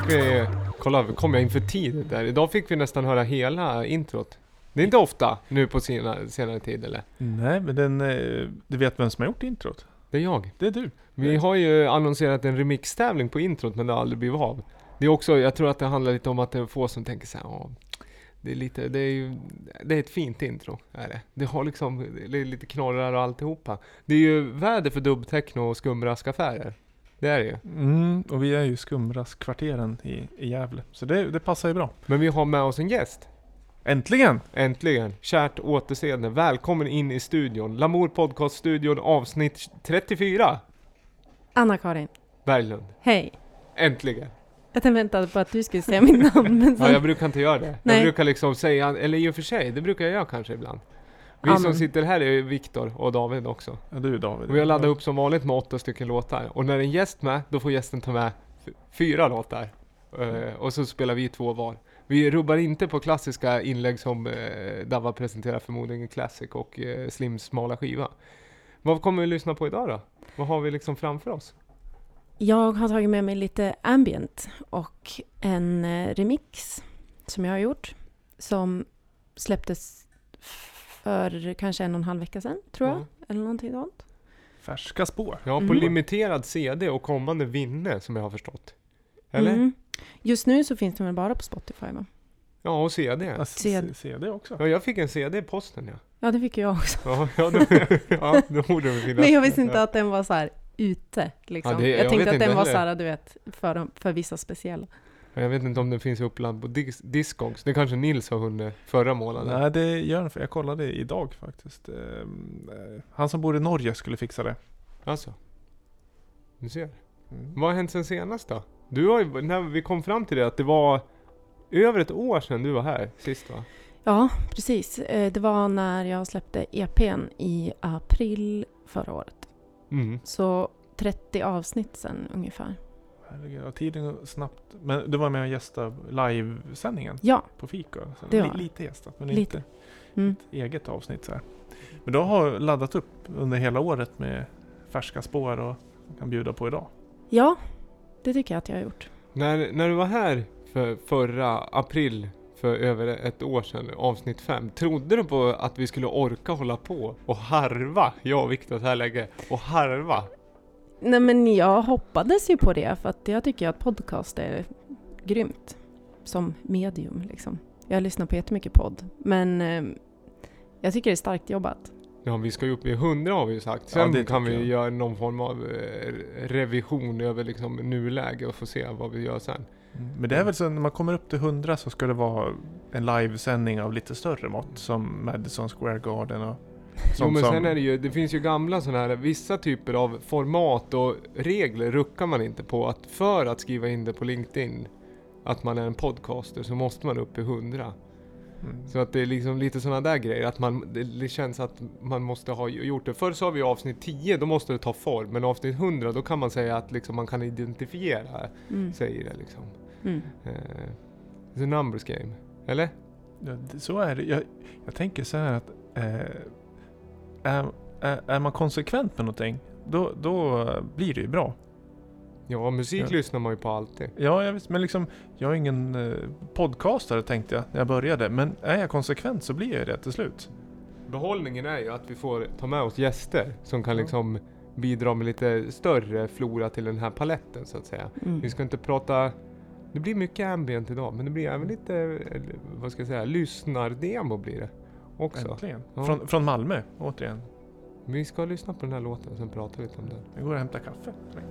fick vi, kolla, kom jag in för tidigt där? Idag fick vi nästan höra hela introt. Det är inte ofta nu på senare, senare tid eller? Nej, men den, eh, du vet vem som har gjort introt? Det är jag. Det är du. Vi har ju annonserat en remixtävling på introt men det har aldrig blivit av. Det är också, jag tror att det handlar lite om att det är få som tänker så här, "Ja, det är lite, det är ju, det är ett fint intro, är det. Det har liksom, det är lite knorrar och alltihopa. Det är ju väder för dubbtechno och skumraskaffärer. Det är det ju. Mm, och vi är ju Skumraskvarteren i, i Gävle. Så det, det passar ju bra. Men vi har med oss en gäst. Äntligen! Äntligen! Kärt återseende. Välkommen in i studion. Lamour Podcast-studion avsnitt 34. Anna-Karin, Berglund. hej. Äntligen! Jag väntade på att du skulle säga mitt namn, men Ja, sen... jag brukar inte göra det. Jag Nej. brukar liksom säga, eller i och för sig, det brukar jag göra kanske ibland. Vi Ja, som sitter här är Viktor och David också. Ja, du är David. Och vi har laddat upp som vanligt med åtta stycken låtar. Och när det är en gäst med, då får gästen ta med fyra låtar. Eh, och så spelar vi två var. Vi rubbar inte på klassiska inlägg som uh, Dava presenterar förmodligen Classic och uh, Slims smala skiva. Vad kommer vi lyssna på idag då? Vad har vi liksom framför oss? Jag har tagit med mig lite ambient och en eh, remix som jag har gjort som släpptes för kanske en och en halv vecka sedan, tror jag. Ja. Eller någonting sånt. Färska spår. Ja, på Mm. limiterad CD och kommande vinne som jag har förstått. Eller? Mm. Just nu så finns den väl bara på Spotify, va? Ja, och CD. Ja, CD. C- CD också. Ja, jag fick en CD i posten ja. Ja, det fick jag också. Ja, ja, då, ja då borde det finnas. Men jag visste inte Ja. att den var så här ute, liksom. Ja, det- jag jag tänkte att inte den var heller. så här, du vet, för, för vissa speciella. Jag vet inte om den finns uppladd på dis Discogs. Det kanske Nils har hunnit förra månaden. Nej, det gör den för jag kollade idag faktiskt. Ehm, eh, Han som bor i Norge skulle fixa det. Alltså. Du ser. Mm. Vad har hänt sen senast då? Du har ju, när vi kom fram till det, att det var över ett år sedan du var här sist va? Ja, precis. Eh, Det var när jag släppte EPn i april förra året. Mm. Så 30 avsnitt sen ungefär. Herregud, ja, tiden går snabbt. Men du var med och gästade livesändningen Ja, på Fika? Så Det var det. Lite gästat, men Lite. inte mm. ett eget avsnitt så här. Men du har laddat upp under hela året med färska spår och kan bjuda på idag. ja, det tycker jag att jag har gjort. När, när du var här för förra april för över ett år sedan, avsnitt fem. Trodde du på att vi skulle orka hålla på och harva, jag och Viktor så här länge, och harva? Nej men jag hoppades ju på det för att jag tycker att podcast är grymt som medium liksom. Jag lyssnar på jättemycket podd men eh, jag tycker det är starkt jobbat. Ja, vi ska ju upp i 100 har vi ju sagt. Ja, Sen det kan vi jag. göra någon form av eh, revision över liksom nuläge och få se vad vi gör sen. Men det är väl så när man kommer upp till 100 så ska det vara en livesändning av lite större mått som Madison Square Garden och Jo sånt men som... sen är det ju, det finns ju gamla sådana här, vissa typer av format och regler ruckar man inte på. Att för att skriva in det på LinkedIn, att man är en podcaster, så måste man upp i 100. Mm. Så att det är liksom lite sådana där grejer, att man, det, känns att man måste ha gjort det. Förr sa vi avsnitt 10, då måste det ta form. Men avsnitt 100, då kan man säga att liksom man kan identifiera Mm. sig i det liksom. Mm. Eh, it's a numbers game. Eller? Ja, det- så är det. Jag, jag tänker så här att eh, är, är, är man konsekvent med någonting då, då blir det ju bra. Ja, musik Ja. lyssnar man ju på alltid. Ja, jag vet, men liksom jag är ingen eh, podcastare tänkte jag när jag började. Men är jag konsekvent så blir jag det till slut. Behållningen är ju att vi får ta med oss gäster som kan Ja. liksom bidra med lite större flora till den här paletten så att säga. Mm. Vi ska inte prata det blir mycket ambient idag men det blir även lite, eh, vad ska jag säga, lyssnardemo blir det också. Äntligen. Ja. Från, från Malmö, återigen. Vi ska lyssna på den här låten och sen pratar vi lite om den. Jag går och hämtar kaffe. så länge.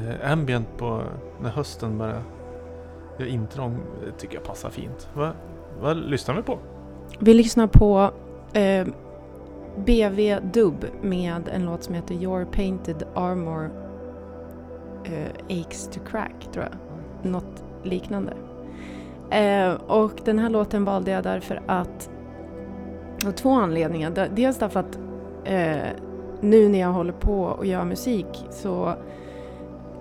Lite ambient på när hösten börjar göra intrång. Det tycker jag passar fint. Va, vad lyssnar vi på? Vi lyssnar på eh, BV Dub med en låt som heter Your Painted Armor eh, Aches to Crack, tror jag. Något liknande. Eh, och den här låten valde jag därför att av två anledningar. Dels därför att eh, nu när jag håller på och gör musik så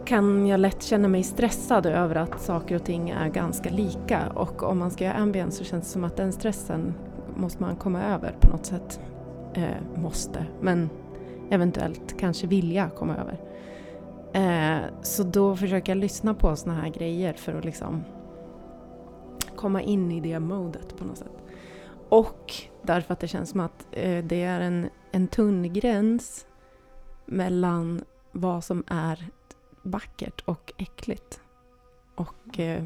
kan jag lätt känna mig stressad över att saker och ting är ganska lika och om man ska göra ambient så känns det som att den stressen måste man komma över på något sätt. Eh, måste, men eventuellt kanske vilja komma över. Eh, så då försöker jag lyssna på såna här grejer för att liksom komma in i det modet på något sätt. Och därför att det känns som att eh, det är en, en tunn gräns mellan vad som är vackert och äckligt. Och eh,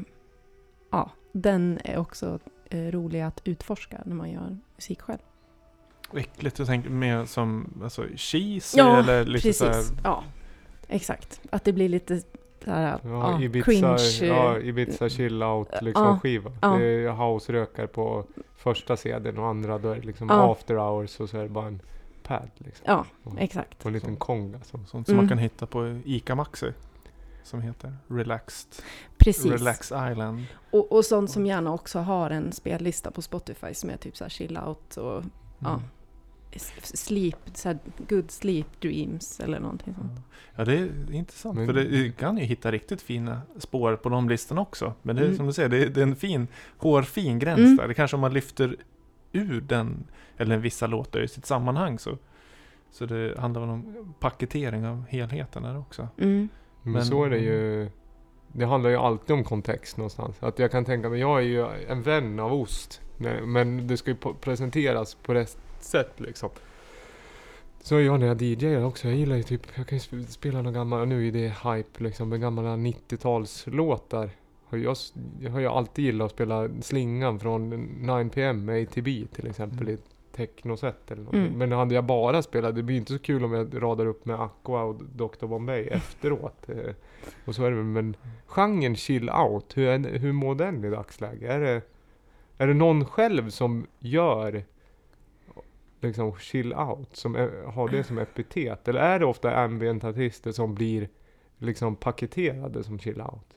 ja, den är också eh, rolig att utforska när man gör musik själv. Äckligt, jag tänker mer som alltså, cheesy Ja, eller lite så här, Precis, ja. Exakt. Att det blir lite så här, Ja, ja, Ibiza, cringe. ja, eh, Ibiza chill out liksom skiva. ja. Det är house-rökar på första CDn och andra då är det liksom after hours och så är det bara en pad liksom. Ja, Och- exakt. Och en liten konga som sånt som man Mm. kan hitta på ICA Maxi. Som heter Relaxed, Precis. Relax Island. Och, och sånt som gärna också har en spellista på Spotify som är typ så här chill out och Ja. Mm. s- sleep, så här good sleep dreams eller någonting sånt. Ja det är intressant Men- för det, du kan ju hitta riktigt fina spår på de listorna också. Men det är Mm. som du säger, det är, det är en fin, hårfin gräns Mm. där. Det kanske om man lyfter ur den, eller vissa låtar i sitt sammanhang så. Så det handlar väl om paketering av helheten där också. Mm. Men, Men- så är det ju. Det handlar ju alltid om kontext någonstans. Att jag kan tänka mig, jag är ju en vän av ost. Men det ska ju presenteras på rätt sätt liksom. Så jag när jag DJar också. Jag gillar ju typ, jag kan ju sp- spela några gamla, nu är det hype liksom, med gamla 90-talslåtar. Har jag, jag har ju alltid gillat att spela slingan från 9pm med ATB till exempel Mm. i technoset eller någonting. Mm. Men hade jag bara spelat, det blir inte så kul om jag radar upp med Aqua och Dr Bombay efteråt. Eh, Och så är det men genren chill out, hur, är, hur mår den i dagsläget? Är det, är det någon själv som gör liksom chill out, som är, har det som epitet? Eller är det ofta ambient artister som blir liksom paketerade som chill out?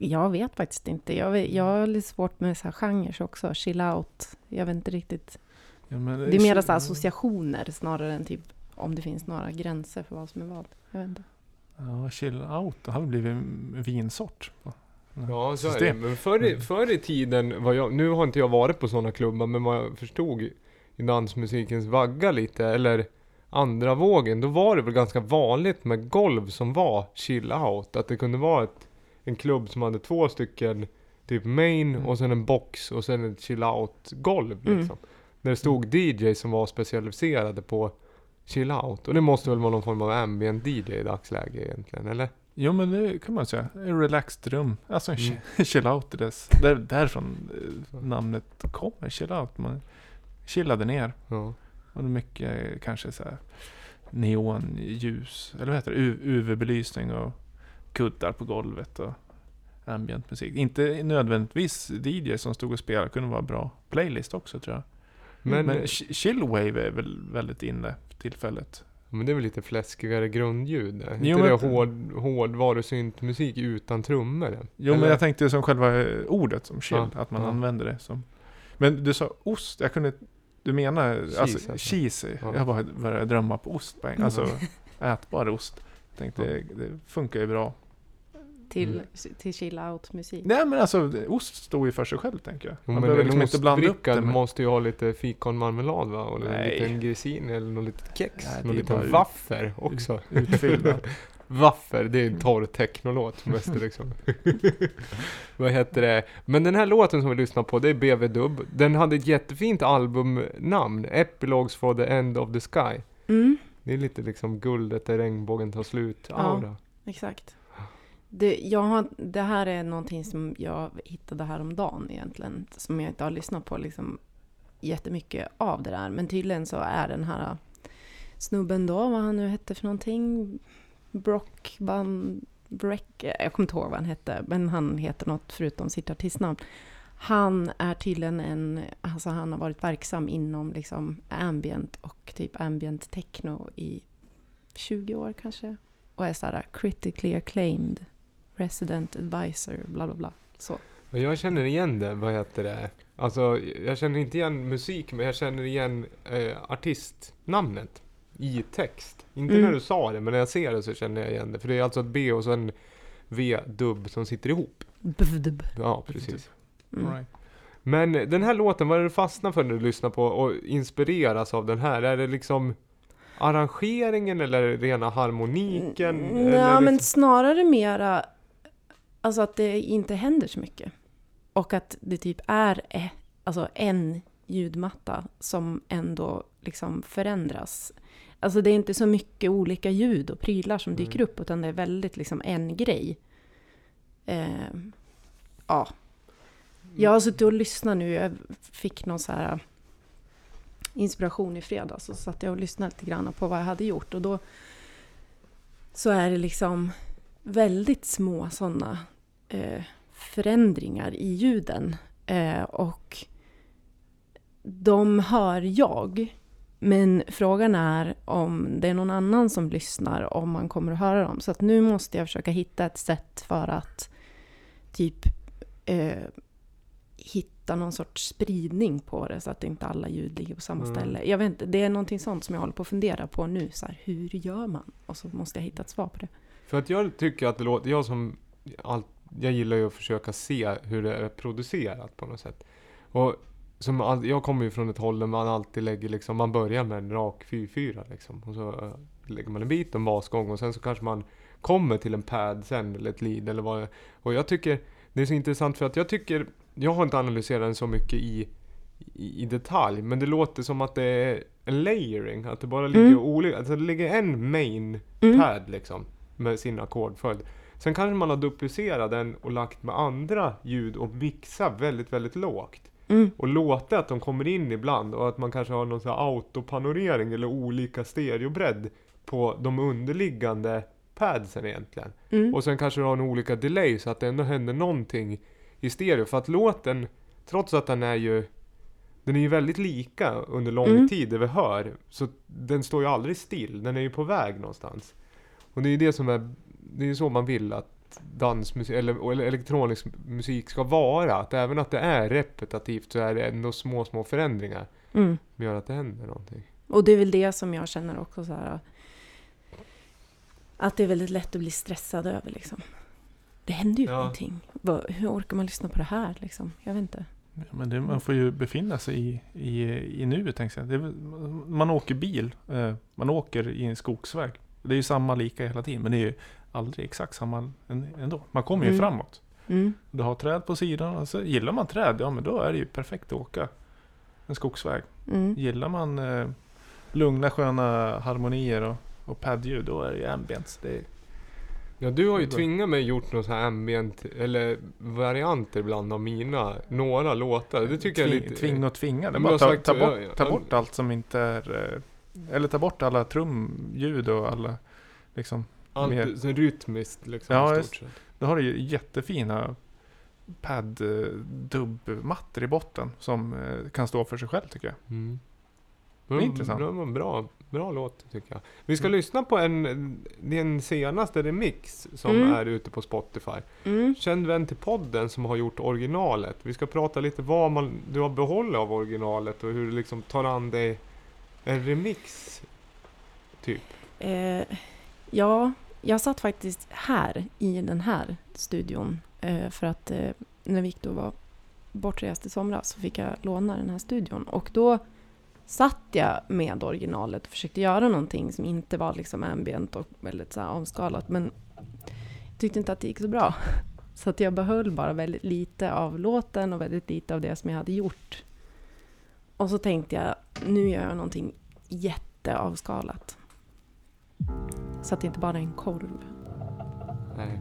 Jag vet faktiskt inte. Jag, vet, jag har lite svårt med så här genrer också. Chill out. Jag vet inte riktigt. Ja, men Det är mer så associationer snarare än typ om det finns några gränser för vad som är vad. Jag vet inte. Ja, chill out, det har väl blivit en vinsort. det Ja, så är det. Men förr, i- Mm. förr i tiden, var jag, nu har inte jag varit på sådana klubbar, men vad jag förstod i dansmusikens vagga lite, eller andra vågen, då var det väl ganska vanligt med golv som var chill out. Att det kunde vara ett, en klubb som hade två stycken typ main Mm. och sen en box och sen ett chill out golv Mm. Där det stod DJ som var specialiserade på chill out. Och det måste väl vara någon form av ambient DJ i dagsläget egentligen, eller? Jo men det kan man säga. En relaxed rum. Alltså en Mm. chi- chill out. Dess. Där, därifrån eh, namnet kommer. Chill out. Man chillade ner. Ja. Och det mycket eh, kanske så här neonljus. Eller vad heter det? UV-belysning och kuddar på golvet och ambient musik. Inte nödvändigtvis DJ som stod och spelade. kunde vara bra playlist också tror jag. Men, Men, chi- chillwave är väl väldigt inne för tillfället. Men det är väl lite fläskigare grundljud? Jo, inte men- det hård, hårdvarusyntmusik utan trummor? Jo Eller? men jag tänkte som själva eh, ordet som chill, Ja, att man ja. använder det som. Men du sa ost, jag kunde Du menar Cheese, alltså, alltså. cheesy? Ja. Jag bara började drömma på ost på en Alltså ätbar ost. Tänkte Ja. det, det funkar ju bra. Till, Mm. till chill out musik. Nej men alltså ost står ju för sig själv tänker jag. Jo, Man men behöver liksom inte blanda upp det med. måste ju ha lite fikonmarmelad va? Och en liten grisin eller något litet kex. Nej, det någon är liten waffer också. Utfyllnad. Waffer, det är en torr technolåt mest liksom. Vad heter det? Men den här låten som vi lyssnar på, det är BV Dub. Den hade ett jättefint albumnamn, Epilogues for the End of the Sky. Mm, Det är lite liksom guldet där regnbågen tar slut, Ja. aura. exakt. Det, jag har, det här är någonting som jag hittade häromdagen egentligen. Som jag inte har lyssnat på liksom jättemycket av det där. Men tydligen så är den här snubben då, vad han nu hette för någonting. Brockban... Breck, jag kommer inte ihåg vad han hette, men han heter något förutom sitt artistnamn. Han är tydligen en, alltså han har varit verksam inom liksom ambient och typ ambient techno i 20 år kanske. Och är såhär critically acclaimed resident advisor, bla bla bla. Så. Och jag känner igen det, vad heter det? Alltså, jag känner inte igen musik, men jag känner igen eh, artistnamnet i text. Inte Mm. när du sa det, men när jag ser det så känner jag igen det. För det är alltså ett B och så en V-dubb som sitter ihop. Bvdb. Ja, precis. Mm. Right. Men den här låten, vad är det du fastnar för när du lyssnar på och inspireras av den här? Är det liksom arrangeringen eller är det rena harmoniken? Mm, eller Ja, men liksom... snarare mera alltså att det inte händer så mycket. Och att det typ är eh, alltså en ljudmatta som ändå liksom förändras. Alltså det är inte så mycket olika ljud och prylar som dyker Mm. upp, utan det är väldigt liksom en grej. Eh, ja. Jag har suttit och lyssnat nu, jag fick någon så här inspiration i fredags, så satt jag och lyssnade lite grann på vad jag hade gjort och då så är det liksom väldigt små sådana eh, förändringar i ljuden. Eh, och de hör jag. Men frågan är om det är någon annan som lyssnar, om man kommer att höra dem. Så att nu måste jag försöka hitta ett sätt för att typ eh, hitta någon sorts spridning på det så att inte alla ljud ligger på samma Mm. ställe. Jag vet inte, det är någonting sånt som jag håller på att fundera på nu. Så här, hur gör man? Och så måste jag hitta ett svar på det. För att jag tycker att det låter, jag som, allt, jag gillar ju att försöka se hur det är producerat på något sätt. Och som all, jag kommer ju från ett håll där man alltid lägger liksom, man börjar med en rak 4-4 liksom. Och så eh, lägger man en bit en basgång och sen så kanske man kommer till en pad sen eller ett lead eller vad Och jag tycker det är så intressant för att jag tycker, jag har inte analyserat den så mycket i, i, i detalj, men det låter som att det är en layering, att det bara ligger Mm. olika, alltså det ligger en main Mm. pad liksom med sin ackordföljd. Sen kanske man har duplicerat den och lagt med andra ljud och mixat väldigt, väldigt lågt. Mm. Och låtit att de kommer in ibland och att man kanske har någon sån här autopanorering eller olika stereobredd på de underliggande padsen egentligen. Mm. Och sen kanske du har en olika delay så att det ändå händer någonting i stereo. För att låten, trots att den är ju den är ju väldigt lika under lång Mm. tid det vi hör. Så den står ju aldrig still, den är ju på väg någonstans. Och det är ju det som är, det är ju så man vill att dansmusik eller, eller elektronisk musik ska vara. Att även att det är repetitivt så är det ändå små, små förändringar Mm. som gör att det händer någonting. Och det är väl det som jag känner också så här. Att det är väldigt lätt att bli stressad över liksom. Det händer ju Ja. ingenting. Vad- Hur orkar man lyssna på det här liksom? Jag vet inte. Ja, Men det, man får ju befinna sig i, i, i nuet, tänker jag. Det man åker bil, eh, man åker i en skogsväg. Det är ju samma lika hela tiden, men det är ju aldrig exakt samma än- ändå. Man kommer ju Mm. framåt. Mm. Du har träd på sidan, och så gillar man träd, ja men då är det ju perfekt att åka en skogsväg. Mm. Gillar man eh, lugna sköna harmonier och, och padljud, då är det ju ambience. Det är, Ja, du har ju tvingat mig gjort något så här ambient, eller varianter ibland av mina, några låtar. Det tycker jag är tving, lite... Tving och tvinga. Det är bara ta, sagt ta, bort, ta bort allt som inte är... Eller ta bort alla trumljud och alla... Liksom, Allt mer- så rytmiskt liksom Ja, i stort sett. då har du ju jättefina pad eh, dubbmattor i botten som eh, kan stå för sig själv tycker jag. Mm. Det är Men intressant. Bra, bra, bra låt tycker jag. Vi ska Mm. lyssna på en, den senaste remix som Mm. är ute på Spotify. Mm. Känd vän till podden som har gjort originalet. Vi ska prata lite vad man, du har behållit av originalet och hur du liksom tar an dig en remix. Typ. Eh, ja, jag satt faktiskt här i den här studion. Eh, för att eh, när Viktor var bortrest i somras så fick jag låna den här studion. Och då satt jag med originalet och försökte göra någonting som inte var liksom ambient och väldigt så här avskalat. Men jag tyckte inte att det gick så bra. Så att jag behöll bara väldigt lite av låten och väldigt lite av det som jag hade gjort. Och så tänkte jag, nu gör jag någonting jätteavskalat. Så att det inte bara är en korv. Nej.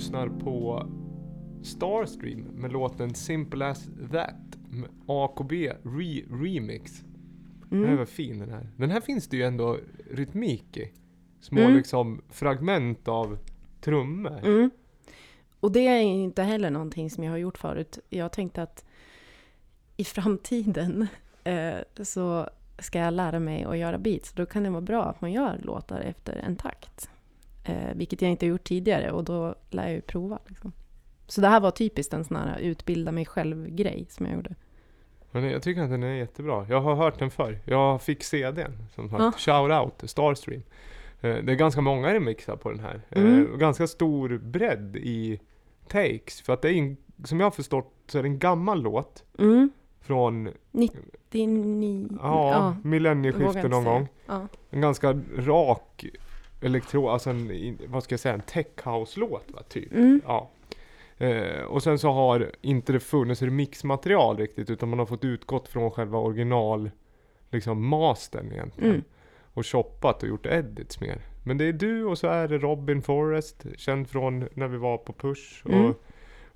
Lyssnar på Starstream med låten Simple As That med AKB Re Remix. Den här Mm. var fin den här. Den här finns det ju ändå rytmik i. Små Mm. liksom fragment av trummor. Mm. Och det är inte heller någonting som jag har gjort förut. Jag tänkte att i framtiden eh, så ska jag lära mig att göra beats. Då kan det vara bra att man gör låtar efter en takt. Eh, vilket jag inte gjort tidigare och då lär jag ju prova. Liksom. Så det här var typiskt en sån här utbilda mig själv-grej som jag gjorde. Men jag tycker att den är jättebra. Jag har hört den förr. Jag fick CDn. Som sagt. Ja. Shout out, Starstream. Eh, Det är ganska många remixar på den här. Eh, Mm. Ganska stor bredd i takes. För att det är en, som jag har förstått så är det en gammal låt. Mm. Från 99... ja, vågar millennieskiftet någon gång. Ja. En ganska rak elektro, alltså en, vad ska jag säga, en tech house-låt va, typ. Mm. Ja. Eh, och sen så har inte det funnits remixmaterial riktigt utan man har fått utgått från själva original liksom mastern egentligen. Mm. Och shoppat och gjort edits mer. Men det är du och så är det Robin Forrest, känd från när vi var på Push Mm. och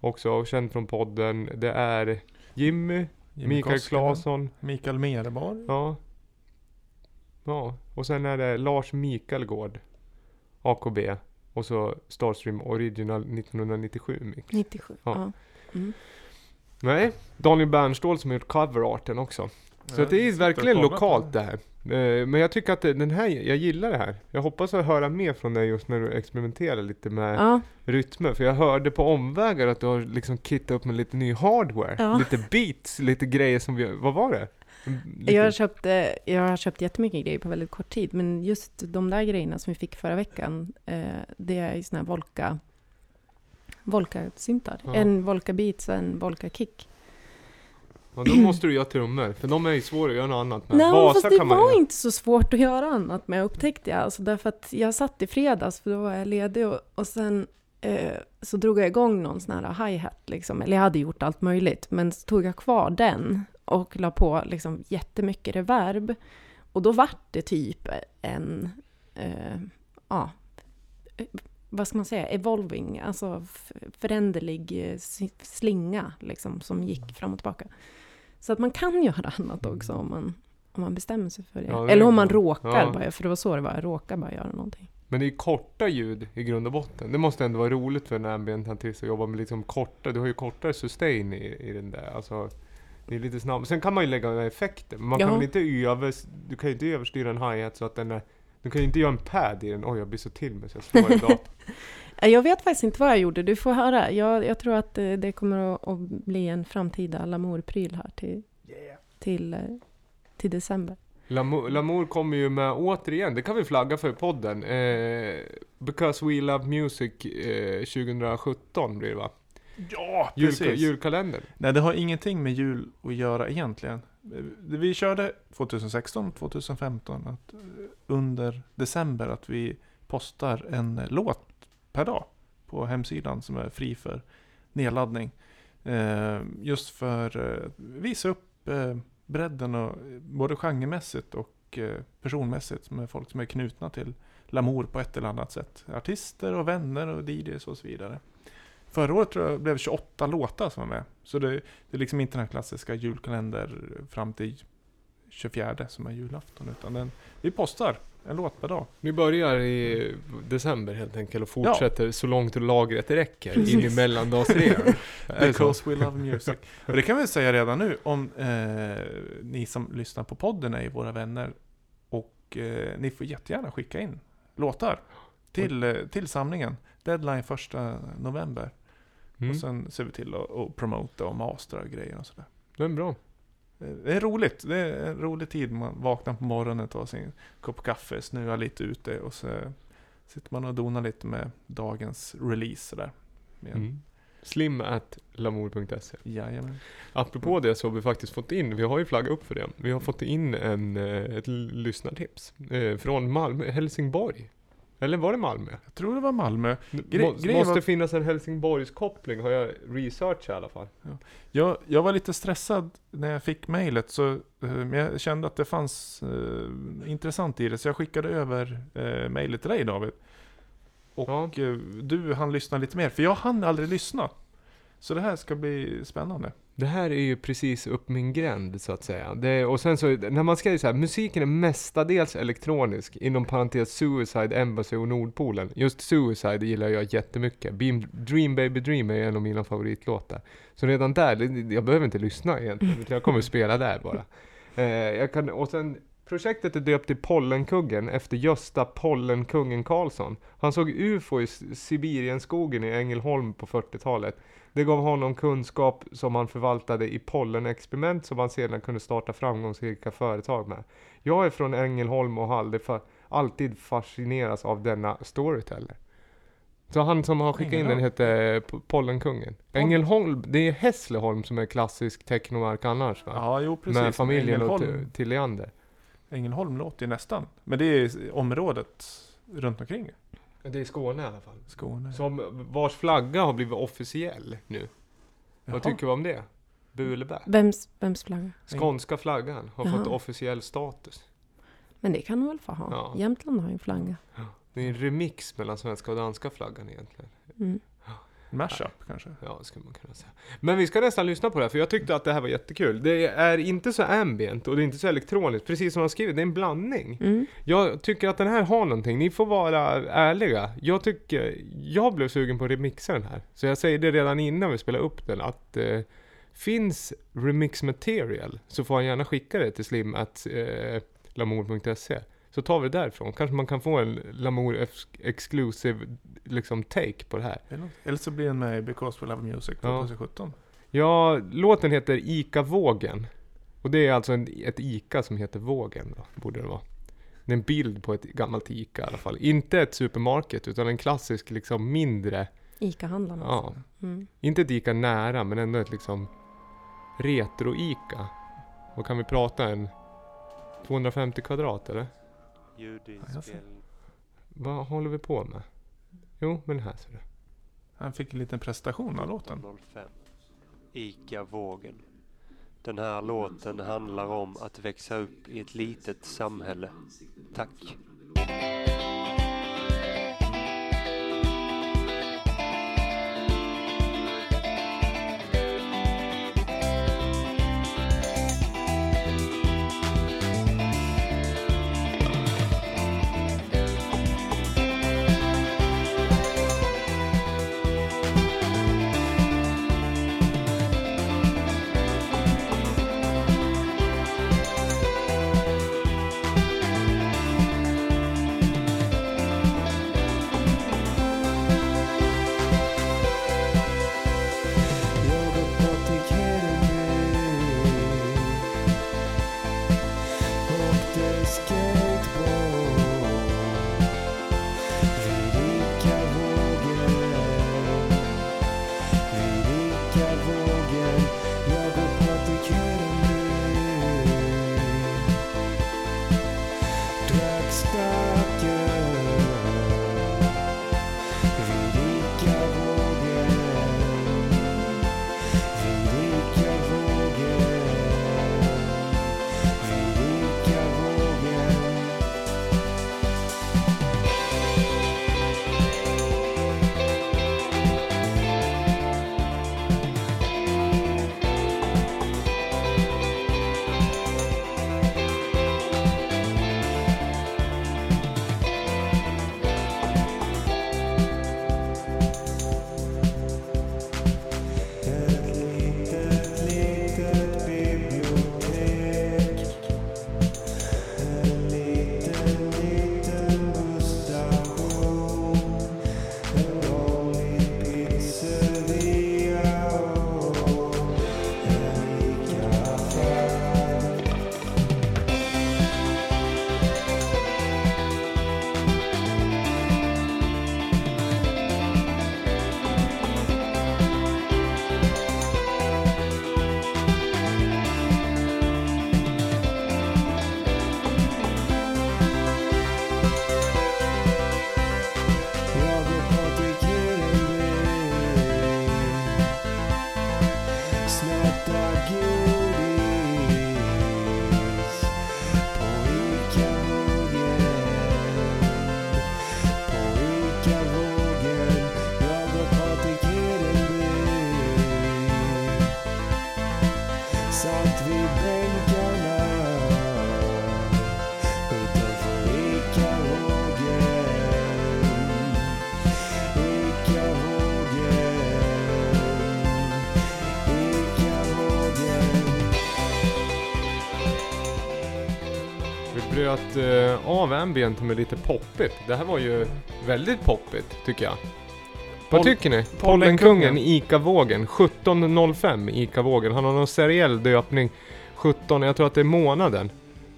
också känd från podden. Det är Jimmy, Jimmy Mikael Claesson, Mikael Merborg. ja. Ja, och sen är det Lars Mikaelgård, AKB. Och så Starstream Original 1997 mix. 97. Ja. Ja. Mm. Nej, Daniel Bernståhl som har gjort coverarten också. Så att det är verkligen lokalt det här. Eh, Men jag tycker att den här, jag gillar det här. Jag hoppas att höra mer från dig just när du experimenterar lite med Ja. rytmer. För jag hörde på omvägar att du har liksom kittat upp med lite ny hardware. Ja. Lite beats, lite grejer som vi, vad var det? Jag har, köpt, jag har köpt jättemycket grejer på väldigt kort tid, men just de där grejerna som vi fick förra veckan, eh, det är såna här Volca, Volca-syntar. Ja. En Volca Beats och en Volca Kick. ja, då måste du göra trummor, för de är ju svåra att göra något annat med. Nej, Basar fast det kan man var göra. inte så svårt att göra annat med, upptäckte jag. Alltså därför att jag satt i fredags, för då var jag ledig, och, och sen eh, så drog jag igång någon sån här hi-hat, liksom. eller jag hade gjort allt möjligt, men så tog jag kvar den och la på liksom jättemycket reverb. Och då vart det typ en, eh, ja, vad ska man säga, evolving, alltså föränderlig eh, slinga liksom, som gick fram och tillbaka. Så att man kan göra annat också om man, om man bestämmer sig för det. Ja, det Eller om man råkar Ja. bara, för det var så det var, jag råkar bara göra någonting. Men det är ju korta ljud i grund och botten. Det måste ändå vara roligt för en ambient artist att jobba med liksom korta, du har ju kortare sustain i, i den där. Alltså, det är lite snabbt. Sen kan man ju lägga effekter, men man Ja. kan väl inte över, du kan ju inte överstyra en hi-hat så att den är, du kan ju inte göra en pad i den. Oj, jag blir så till mig så jag slår i datorn. Jag vet faktiskt inte vad jag gjorde, du får höra. Jag, jag tror att eh, det kommer att, att bli en framtida Lamour-pryl här till, till, eh, till december. Lamour, Lamour kommer ju med, återigen, det kan vi flagga för i podden. Eh, Because We Love Music eh, 2017 blir det va? Ja, Jul, precis. julkalender. Nej, det har ingenting med jul att göra egentligen. Eh, Vi körde 2016, 2015, att eh, under december att vi postar en låt per dag på hemsidan som är fri för nedladdning. Eh, Just för att visa upp eh, bredden och eh, både genremässigt och eh, personmässigt med folk som är knutna till Lamour på ett eller annat sätt. Artister och vänner och DJs och så vidare. Förra året tror jag blev 28 låtar som var med. Så det, det är liksom inte den här klassiska julkalender fram till 24 som är julafton. Utan den, vi postar en låt per dag. Vi börjar i december helt enkelt och fortsätter så långt lagret räcker in i mellandagsrean. Because we love music. Och det kan vi säga redan nu om eh, ni som lyssnar på podden är våra vänner. Och eh, ni får jättegärna skicka in låtar till, eh, till samlingen. Deadline första november. Mm. Och sen ser vi till att, att promota och mastra och grejer och sådär. Det är bra. Det är roligt. Det är en rolig tid. Man vaknar på morgonen, tar sin kopp kaffe, snöar lite ute och så sitter man och donar lite med dagens release sådär. Mm. Slim at lamour.se Jajamän. Apropå det så har vi faktiskt fått in, vi har ju flaggat upp för det, vi har fått in en, eh, ett lyssnartips eh, från Malmö, Helsingborg. Eller var det Malmö? Jag tror det var Malmö. Gre- Må, måste var- finnas en Helsingborgskoppling har jag researchat i alla fall. Jag, jag var lite stressad när jag fick mejlet, så eh, men jag kände att det fanns eh, intressant i det, så jag skickade över eh, mejlet till dig David. Och Ja. eh, du hann lyssna lite mer, för jag hann aldrig lyssna. Så det här ska bli spännande. Det här är ju precis upp min gränd så att säga. Det, och sen så, när man skriver så här, musiken är mestadels elektronisk, inom parentes Suicide, Embassy och Nordpolen. Just Suicide gillar jag jättemycket. Beam, Dream Baby Dream är en av mina favoritlåtar. Så redan där, jag behöver inte lyssna egentligen, utan jag kommer spela där bara. Eh, jag kan, och sen, projektet är döpt till Pollenkuggen efter Gösta Pollenkungen Karlsson. Han såg UFO i Sibirienskogen i Ängelholm på 40-talet. Det gav honom kunskap som han förvaltade i pollenexperiment som han sedan kunde starta framgångsrika företag med. Jag är från Ängelholm och har alltid fascinerats av denna storyteller. Så han som har skickat in den heter P- Pollenkungen. Ängelholm, det är Hässleholm som är klassisk technomark annars va? Ja, jo precis. Med familjen och Ängelholm, till. Ängelholm låter ju nästan. Men det är området runt omkring Det är Skåne i alla fall. Skåne. Som vars flagga har blivit officiell nu. Jaha. Vad tycker vi om det? Bu eller bä? Vems, vems flagga? Skånska flaggan har fått Jaha. officiell status. Men det kan de väl få ha? Ja. Jämtland har ju en flagga. Det är en remix mellan svenska och danska flaggan egentligen. Mm. Mashup kanske? Ja, det skulle man kunna säga. Men vi ska nästan lyssna på det här, för jag tyckte att det här var jättekul. Det är inte så ambient och det är inte så elektroniskt, precis som har skrivit, det är en blandning. Mm. Jag tycker att den här har någonting, ni får vara ärliga. Jag tycker, jag blev sugen på att remixa den här. Så jag säger det redan innan vi spelar upp den, att eh, finns remix material så får han gärna skicka det till slim at eh, lamour.se. Så tar vi det därifrån. Kanske man kan få en Lamour ex- exclusive liksom take på det här. Eller, så blir den med i Because We Love Music Ja. 2017. Ja, låten heter Ica Vågen. Och det är alltså en, ett Ica som heter Vågen då, borde det vara. Det är en bild på ett gammalt Ica i alla fall. Inte ett supermarket, utan en klassisk liksom mindre, Ica-handlarna. ja, alltså. Mm. inte ett Ica nära, men ändå ett liksom retro-Ica. Vad kan vi prata en 250 kvadrat eller? Ljudinspelning. Vad håller vi på med? Jo, men här ser du. Han fick en liten prestation av låten. 05. Ica Vågen. Den här låten handlar om att växa upp i ett litet samhälle. Tack. Av ambient med lite poppigt. Det här var ju väldigt poppigt tycker jag. Vad tycker ni? Pollenkungen. ICA-vågen 1705 ICA-vågen. Han har någon seriell döpning 17, jag tror att det är månaden.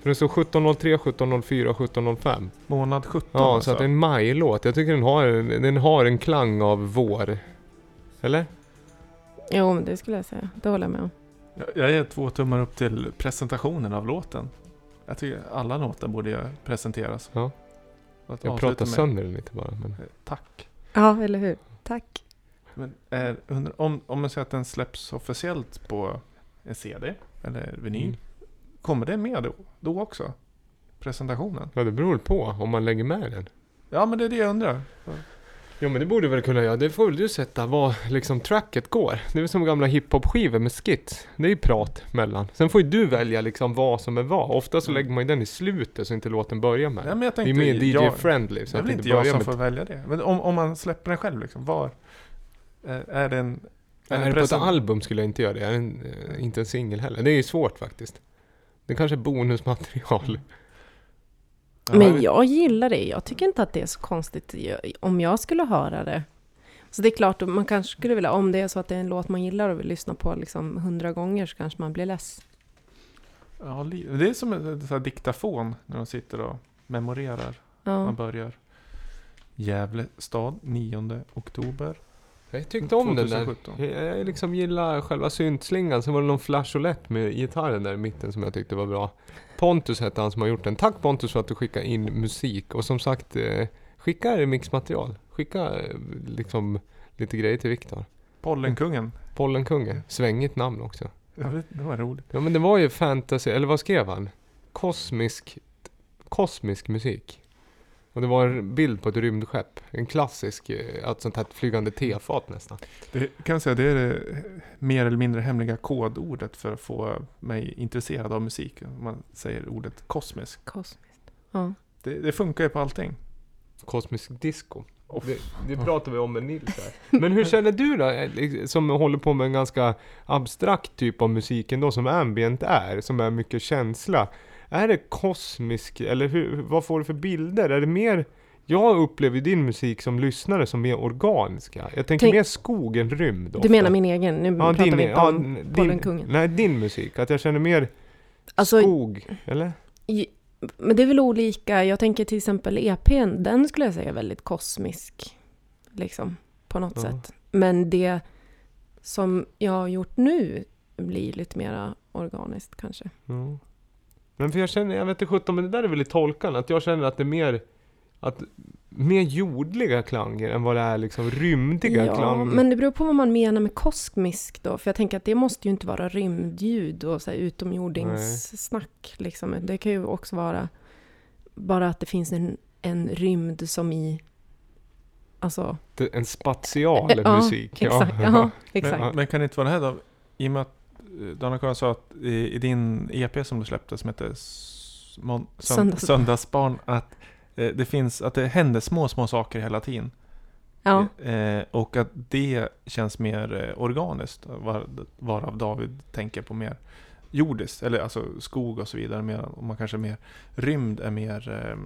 För det står 1703, 1704 och 1705. Månad 17 Ja, alltså. så att det är en majlåt. Jag tycker den har, den har en klang av vår. Eller? Jo, men det skulle jag säga. Det håller jag med om. Jag- Jag ger två tummar upp till presentationen av låten. Jag tycker alla låtar borde presenteras. Ja. Att Jag pratar med- sönder den lite bara. Men... Eh, Tack. Ja, eller hur? Tack. Men är, undrar, om, om man säger att den släpps officiellt på en CD eller vinyl. Mm. Kommer det med då, då också? Presentationen? Ja, det beror på om man lägger med den. Ja men det är det jag undrar. Ja men det borde väl kunna göra. Det får väl du sätta vad liksom tracket går. Det är väl som gamla hiphop-skivor med skits. Det är ju prat mellan. Sen får ju du välja liksom vad som är vad. Ofta så Mm. lägger man ju den i slutet så inte låten börjar med den. men jag Det är tänkte, mer DJ-friendly. Det är väl inte jag som med... får välja det. Men om, om man släpper den själv liksom, var? Är, är det en... Är en det på ett album skulle jag inte göra det. Är det en, eh, inte en singel heller. Det är ju svårt faktiskt. Det kanske är bonusmaterial. Men jag gillar det. Jag tycker inte att det är så konstigt om jag skulle höra det. Så det är klart, man kanske skulle vilja, om det är så att det är en låt man gillar och vill lyssna på liksom hundra gånger så kanske man blir less. Ja, det är som en här diktafon när de sitter och memorerar. Ja. Man börjar. Gävle stad 9 oktober. Jag tyckte om den där. 2017. Jag jag liksom gillar själva syntslingan. Sen var det någon flageolett med gitarren där i mitten som jag tyckte var bra. Pontus hette han som har gjort den. Tack Pontus för att du skickar in musik. Och som sagt, eh, skicka mixmaterial. Skicka eh, liksom lite grejer till Viktor. Pollenkungen. Pollenkungen. Svängigt namn också. Ja, det, det var roligt. Ja men det var ju fantasy, eller vad skrev han? Kosmisk, kosmisk musik. Och det var en bild på ett rymdskepp. En klassisk, eh, ett sånt här flygande tefat nästan. Det kan jag säga, det är det mer eller mindre hemliga kodordet för att få mig intresserad av musik. Om man säger ordet kosmisk. Kosmiskt. Ja. Det, det funkar ju på allting. Kosmisk disco. Det, det pratar vi om med Nils här. Men hur känner du då, eh, som håller på med en ganska abstrakt typ av musik ändå, som ambient är, som är mycket känsla. Är det kosmisk, eller hur, vad får du för bilder? Är det mer, jag upplever din musik som lyssnare som mer organiska. Jag tänker Tänk- mer skog än rymd Du ofta. menar min egen? Nu ja, pratar din, vi inte ja, om din, Pollenkungen. Nej, din musik. Att jag känner mer Alltså, skog, eller? i- men det är väl olika. Jag tänker till exempel EPn, den skulle jag säga är väldigt kosmisk. Liksom, på något Ja. sätt. Men det som jag har gjort nu blir lite mera organiskt kanske. Ja. Men för jag känner, jag vet inte sjutton, men det där är väl i tolkan, att jag känner att det är mer, att, mer jordliga klanger än vad det är liksom rymdiga Ja, klanger. men det beror på vad man menar med kosmisk då. För jag tänker att det måste ju inte vara rymdljud och så här utomjordingssnack. Liksom. Det kan ju också vara bara att det finns en, en rymd som i... Alltså, En spatial Ja, musik. exakt. Ja, exakt. Men, men kan det inte vara det här då? I och med att eh, Dana-Karin sa att i, i din EP som du släppte som heter Mon- Sönd- Söndags- Söndagsbarn att eh, det finns, att det händer små, små saker hela tiden. Ja, Eh, och att det känns mer eh, organiskt. Var, varav David tänker på mer jordiskt. Eller alltså skog och så vidare. Mer, och man kanske mer rymd är mer eh,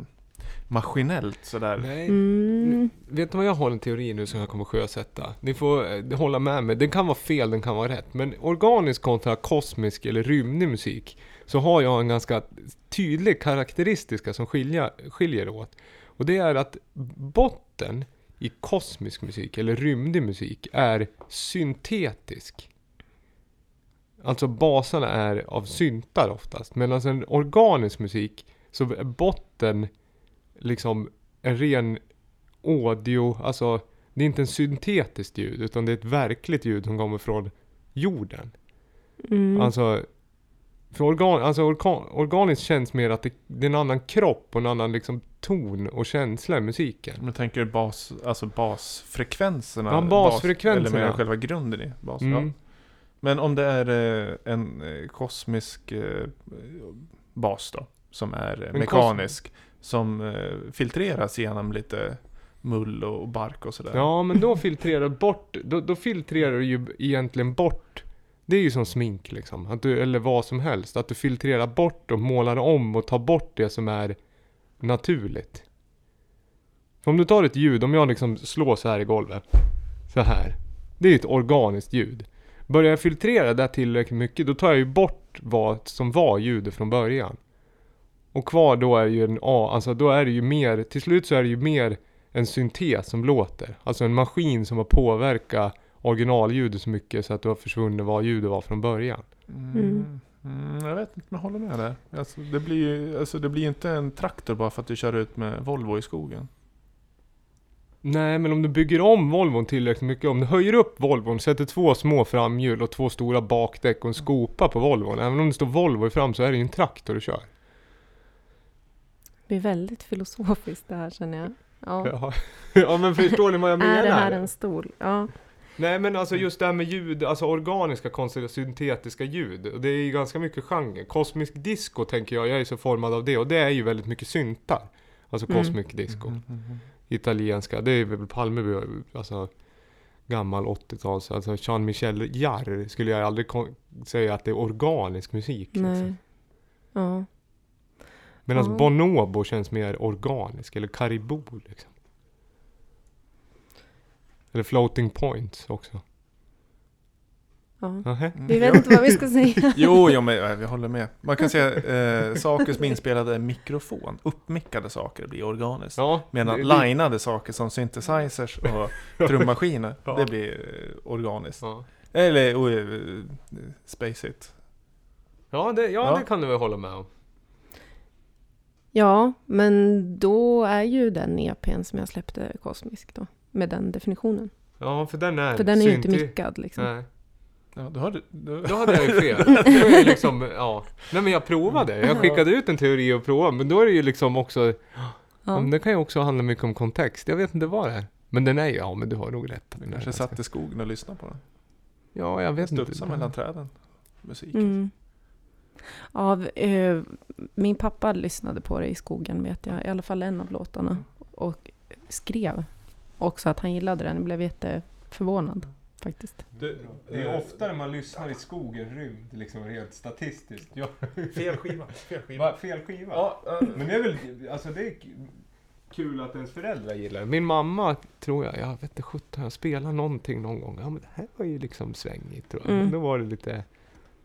maskinellt sådär. Nej. mm, Vet du vad jag har en teori nu som jag kommer sjösätta? Ni får eh, hålla med mig. Den kan vara fel, den kan vara rätt. Men organisk kontra kosmisk eller rymdig musik så har jag en ganska tydlig karaktäristika som skilja, skiljer åt. Och det är att botten i kosmisk musik eller rymdig musik är syntetisk. Alltså basarna är av syntar oftast. Medan en organisk musik så är botten liksom en ren audio, alltså det är inte en syntetiskt ljud utan det är ett verkligt ljud som kommer från jorden. mm. Alltså, för organ, alltså organ, organiskt känns mer att det, det är en annan kropp och en annan liksom ton och känsla i musiken. Men tänker du bas, alltså basfrekvenserna? Ja, basfrekvenserna. Bas, eller själva grunden i basen? Mm. Ja. Men om det är eh, en eh, kosmisk eh, bas då, som är En mekanisk, som eh, filtreras genom lite mull och bark och sådär. Ja, men då filtrerar bort, då, då filtrerar du ju egentligen bort det är ju som smink liksom, att du, eller vad som helst. Att du filtrerar bort och målar om och tar bort det som är naturligt. För om du tar ett ljud, om jag liksom slår så här i golvet. Så här. Det är ett organiskt ljud. Börjar jag filtrera det tillräckligt mycket, då tar jag ju bort vad som var ljudet från början. Och kvar då är ju en A, alltså då är det ju mer, till slut så är det ju mer en syntes som låter. Alltså en maskin som har påverkat originalljudet så mycket så att du har försvunnit vad ljudet var från början. Mm. Mm, jag vet inte om jag håller med där. Alltså, det blir ju alltså, det blir inte en traktor bara för att du kör ut med Volvo i skogen. Nej, men om du bygger om Volvon tillräckligt mycket, om du höjer upp Volvon, sätter två små framhjul och två stora bakdäck och en skopa på Volvon. Även om det står Volvo i fram så är det ju en traktor du kör. Det blir väldigt filosofiskt det här känner jag. Ja. Ja, ja men förstår ni vad jag menar? Är det här en stol? Ja. Nej men alltså just det här med ljud, alltså organiska konstiga syntetiska ljud. Det är ju ganska mycket genre. Kosmisk disco tänker jag, jag är så formad av det. Och det är ju väldigt mycket syntar. Alltså Mm. kosmic disco. Mm, mm, mm. Italienska, det är väl Palmeby, alltså gammal 80-tals, alltså Jean-Michel Jarre skulle jag aldrig säga att det är organisk musik. Nej. Liksom. Ja. Medan Ja. Bonobo känns mer organisk, eller Caribou liksom. Eller Floating Points också. ja. Nähä? Vi vet inte vad vi ska säga. Jo, jo men vi håller med. Man kan säga eh, saker som är inspelade mikrofon. Uppmickade saker blir organiskt. Ja, Medan det- det- linade saker som synthesizers och trummaskiner, Ja. det blir eh, organiskt. Ja, Eller oh, eh, space it. ja, det, ja, Ja. det kan du väl hålla med om. Ja, men då är ju den EPn som jag släppte kosmisk då. Med den definitionen. Ja, för den är För den är ju inte mickad liksom. Nej, Ja, då har du, då, då hade jag ju fel. Då är det liksom, ja. Nej men jag provade. Jag skickade ut en teori och provade. Men då är det ju liksom också, ja. Ja. men det kan ju också handla mycket om kontext. Jag vet inte vad det är. Men den är ju, ja men du har nog rätt. du Den kanske satt i skogen och lyssnade på den. Ja, jag vet inte. Studsa mellan träden. Musik. Mm. Ja, eh, min pappa lyssnade på det i skogen vet jag. I alla fall en av låtarna. Och skrev också att han gillade den. Jag blev jätteförvånad faktiskt. Det, det är oftare man lyssnar i skogen rymd, liksom rent statistiskt. Ja. Fel skiva. Fel Va, fel skiva? Ja, eh, Men det är väl, alltså det är kul att ens föräldrar gillar det. Min mamma tror jag, jag vet inte sjutton, jag spelade någonting någon gång. Ja men det här var ju liksom svängigt tror jag. Mm. Men då var det lite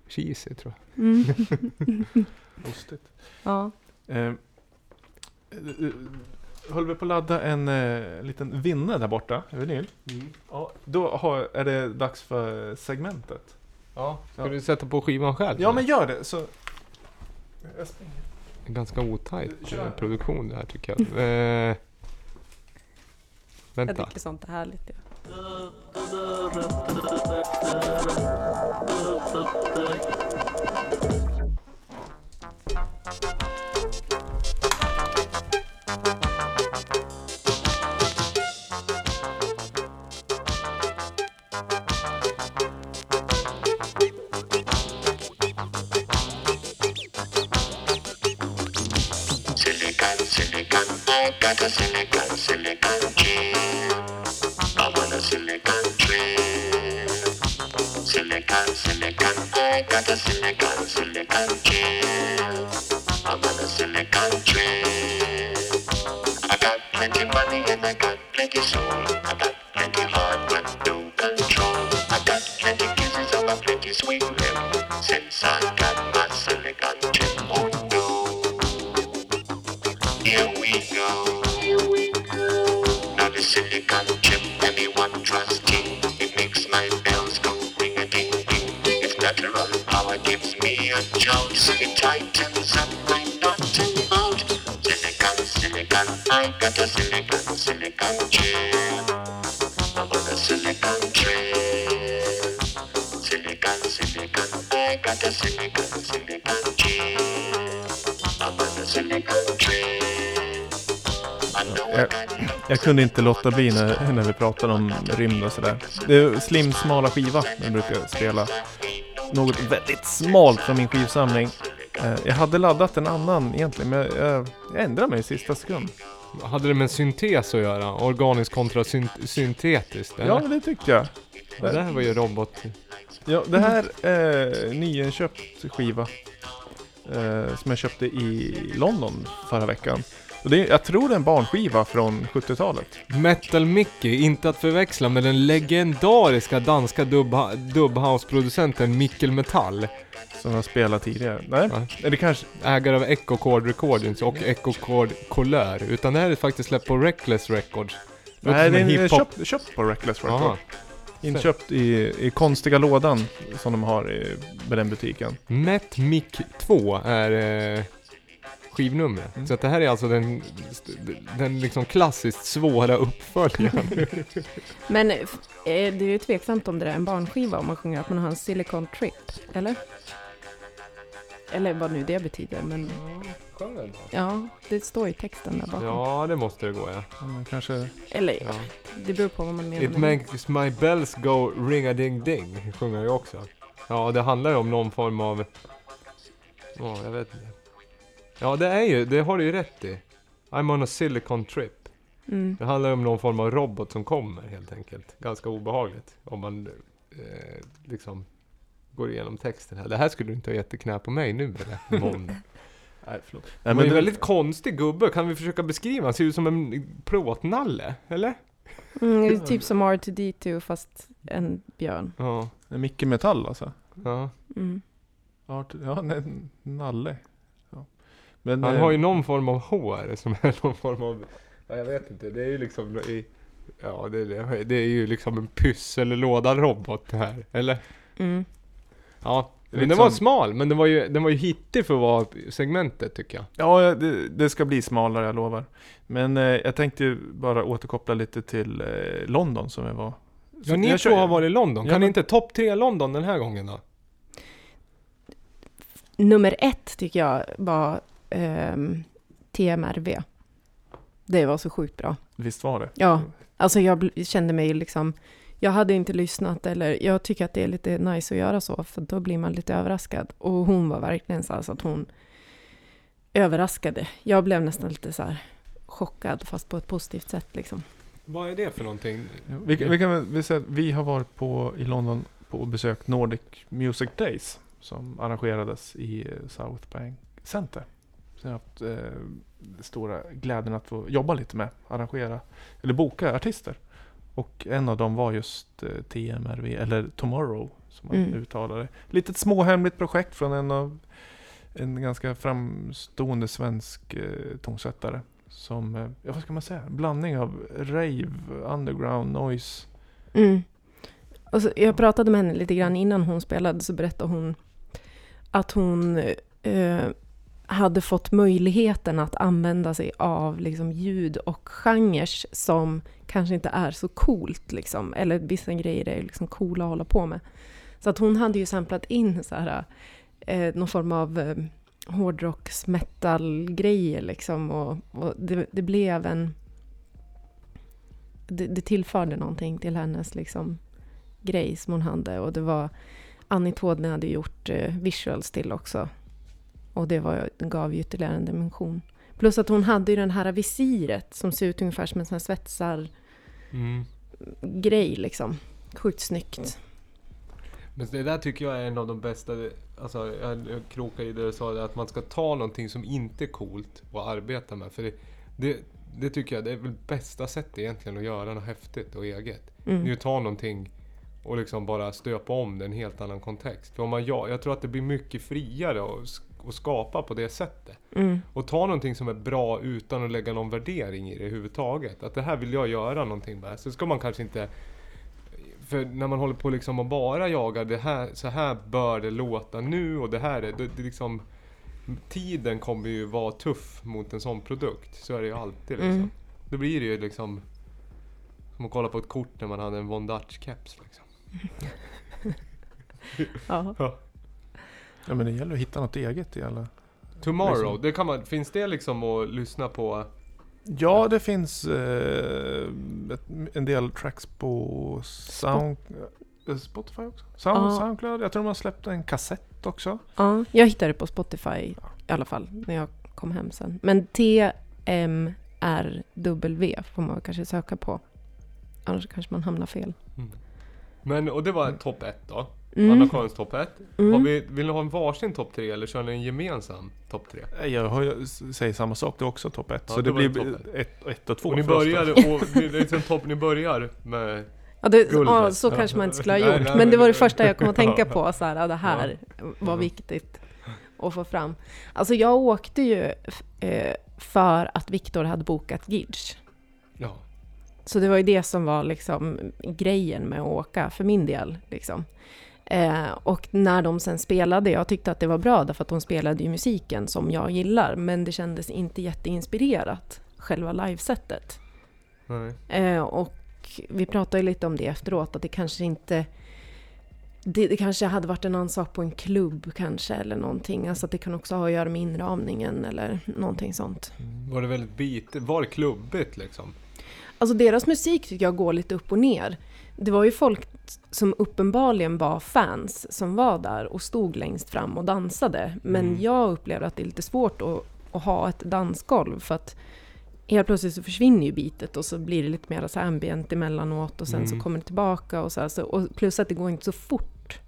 cheesy tror jag. Mm. lustigt. ja. Eh, eh, håller vi på att ladda en eh, liten vinne där borta, i vinyl. Ja, då har, är det dags för segmentet. Ja, ska Ja. du sätta på skivan själv? Ja, men gör det. Så... Jag springer. En ganska otajt Kör. eh, produktion det här tycker jag. Eh, Jag vänta. tycker sånt är härligt. Ja. Silicon, silicon, a silicon, silicon I got a silicon, silicon chip. I want a silicon chip. I got plenty money and I got plenty soul. I got plenty hardware to control. I got plenty kisses of a plenty sweet lip. Since I got my silicon chip, oh no. Here we go. Me a tight and tightens up my knot and. Silicon, silicon, I got a silicon, silicon chip. I'm on a silicon chip. Silicon, silicon, I got a silicon, silicon chip. I'm on a silicon chip. I know I Jag, got jag kunde inte låta bli när, när vi pratade om rymd och sådär. Det är slim smala skiva den brukar spela något väldigt smalt från min skivsamling. Eh, jag hade laddat en annan egentligen, men jag, ändrade mig i sista sekund. Hade det med syntes att göra? Organiskt kontra syn- syntetiskt? eller? Ja, det tyckte jag. det här var ju robot... Ja, det här är nyinköpt skiva. Eh, som jag köpte i London förra veckan. Och det är, jag tror det är en barnskiva från 70-talet. Metal Mickey, inte att förväxla med den legendariska danska dubha- dubhouse-producenten Mikkel Metall. Som jag spelat tidigare. Nej, Ja. eller kanske... Ägare av Echo Chord Recordings och Echo Chord Colör. Utan det här är faktiskt släppt på Reckless Records. Låter Nej, som det en är hiphop- köpt, köpt på Reckless Record. Aha. Inköpt i, i konstiga lådan som de har i, med den butiken. Met Mic 2 är eh, skivnumret. Mm. Så att det här är alltså den, den liksom klassiskt svåra uppföljaren. Men eh, det är ju tveksamt om det är en barnskiva om man sjunger att man har en silicon trip, eller? Eller vad nu det betyder, men ja, det står i texten där bakom. Ja, det måste det gå ja. Ja, kanske... Eller ja. det beror på vad man menar. It makes my bells go ring-a-ding-ding, sjunger jag också. Ja, det handlar ju om någon form av... Ja, jag vet inte. Ja, det är ju, det har du ju rätt i. I'm on a silicon trip. Mm. Det handlar om någon form av robot som kommer helt enkelt. Ganska obehagligt om man eh, liksom går igenom texten här. Det här skulle du inte ha gett knä på mig nu eller? Måndag. Nej, förlåt. Nej, är en det- väldigt konstig gubbe. Kan vi försöka beskriva? Han ser ut som en plåtnalle, eller? Mm, det är typ som R2D2 fast en björn. Ja. det är Micke Metall alltså. ja. Mm. Ja, ja nej, Nalle. Ja. Men, Han eh, har ju någon form av hår som är någon form av... Ja, jag vet inte. Det är ju liksom i... Ja, det, det, det är ju liksom en pyssellåda-robot det här. Eller? Mm. Ja. Men Lite den var smal, men den var ju, den var ju hittig för att vara segmentet tycker jag. Ja, det, det ska bli smalare, jag lovar. Men eh, jag tänkte ju bara återkoppla lite till eh, London som jag var. Ja, Så ni jag två kör- har varit i London. Ja, Kan ni men- inte topp tre London den här gången då? Nummer ett tycker jag var ehm, TMRV. Det var så sjukt bra. Visst var det? Ja, alltså jag kände mig liksom, jag hade inte lyssnat eller jag tycker att det är lite nice att göra så för då blir man lite överraskad. Och hon var verkligen så, så att hon överraskade. Jag blev nästan lite så här chockad fast på ett positivt sätt liksom. Vad är det för någonting? Vi, vi kan väl säga att vi har varit på, i London på och besökt Nordic Music Days som arrangerades i eh, South Bank Center. Jag har haft eh, stora glädjen att få jobba lite med, arrangera, eller boka artister. Och en av dem var just eh, TMRV, eller Tomorrow som man Mm. uttalar det. Litet småhemligt projekt från en av en ganska framstående svensk eh, tonsättare. Som, eh, ja vad ska man säga, blandning av rave, underground, noise. Mm. Och så, jag pratade med henne lite grann innan hon spelade så berättade hon att hon eh, hade fått möjligheten att använda sig av liksom, ljud och genrer som kanske inte är så coolt. Liksom. Eller vissa grejer är liksom coola att hålla på med. Så att hon hade ju samplat in så här, eh, någon form av eh, hårdrocks metal-grejer. Liksom, och, och det, det blev en det, det tillförde någonting till hennes liksom, grej som hon hade. Och det var Annie Tådne hade gjort eh, visuals till också. Och det var, gav ju ytterligare en dimension. Plus att hon hade ju den här visiret som ser ut ungefär som en sån här svetsar-grej Mm. liksom. Sjukt snyggt. Men det där tycker jag är en av de bästa, alltså jag, jag krokar i det du sa, att man ska ta någonting som inte är coolt och arbeta med. För det, det, det tycker jag det är väl bästa sättet egentligen att göra något häftigt och eget. Mm. Nu ta någonting och liksom bara stöpa om det i en helt annan kontext. För om man gör, jag tror att det blir mycket friare att att skapa på det sättet. Mm. Och ta någonting som är bra utan att lägga någon värdering i det överhuvudtaget. Att det här vill jag göra någonting med. Så ska man kanske inte... För när man håller på liksom och bara jagar det här, så här bör det låta nu och det här är... Det, det liksom, tiden kommer ju vara tuff mot en sån produkt. Så är det ju alltid liksom. Mm. Då blir det ju liksom... Som att kolla på ett kort när man hade en Von Dutch-keps liksom. Ja. Ja men det gäller att hitta något eget i alla. Tomorrow, Liksom. det kan man, finns det liksom att lyssna på? Ja, det finns eh, ett, en del tracks på Sound... eh, Spotify också. Sound, Ja. Soundcloud. Jag tror de har släppt en kassett också. Ja, jag hittade det på Spotify i alla fall när jag kom hem sen. Men TMRW får man kanske söka på. Annars kanske man hamnar fel. Men, och det var topp ett då. Mm. Anna-Karins topp ett. Mm. Har vi, vill ni ha en varsin topp tre eller kör ni en gemensam topp tre? Eh, Jag har ju, säger samma sak, det är också topp ett. Ja, så det det var blir topp ett, ett och två Och ni börjar, och det det är liksom topp, ni börjar med... Ja, det, Guldet. ja, så kanske man inte skulle ha gjort. nej, men men det var det första jag kom att tänka på. Så här, det här var Ja. viktigt att få fram. Alltså jag åkte ju eh, för att Viktor hade bokat Gidge. Ja. Så det var ju det som var liksom grejen med att åka för min del. Liksom. Eh, och när de sen spelade, jag tyckte att det var bra därför att de spelade ju musiken som jag gillar, men det kändes inte jätteinspirerat, själva livesättet. Eh, och vi pratade lite om det efteråt, att det kanske inte... Det, det kanske hade varit en annan sak på en klubb kanske, eller någonting. Alltså att det kan också ha att göra med inramningen eller någonting sånt. Var det väldigt bit, var det klubbigt liksom? Alltså deras musik tycker jag går lite upp och ner. Det var ju folk som uppenbarligen var fans som var där och stod längst fram och dansade. Men Mm. jag upplever att det är lite svårt att, att ha ett dansgolv för att helt plötsligt så försvinner ju bitet och så blir det lite mer så ambient emellanåt och sen så Mm. kommer det tillbaka och så, här, så och plus att det går inte så fort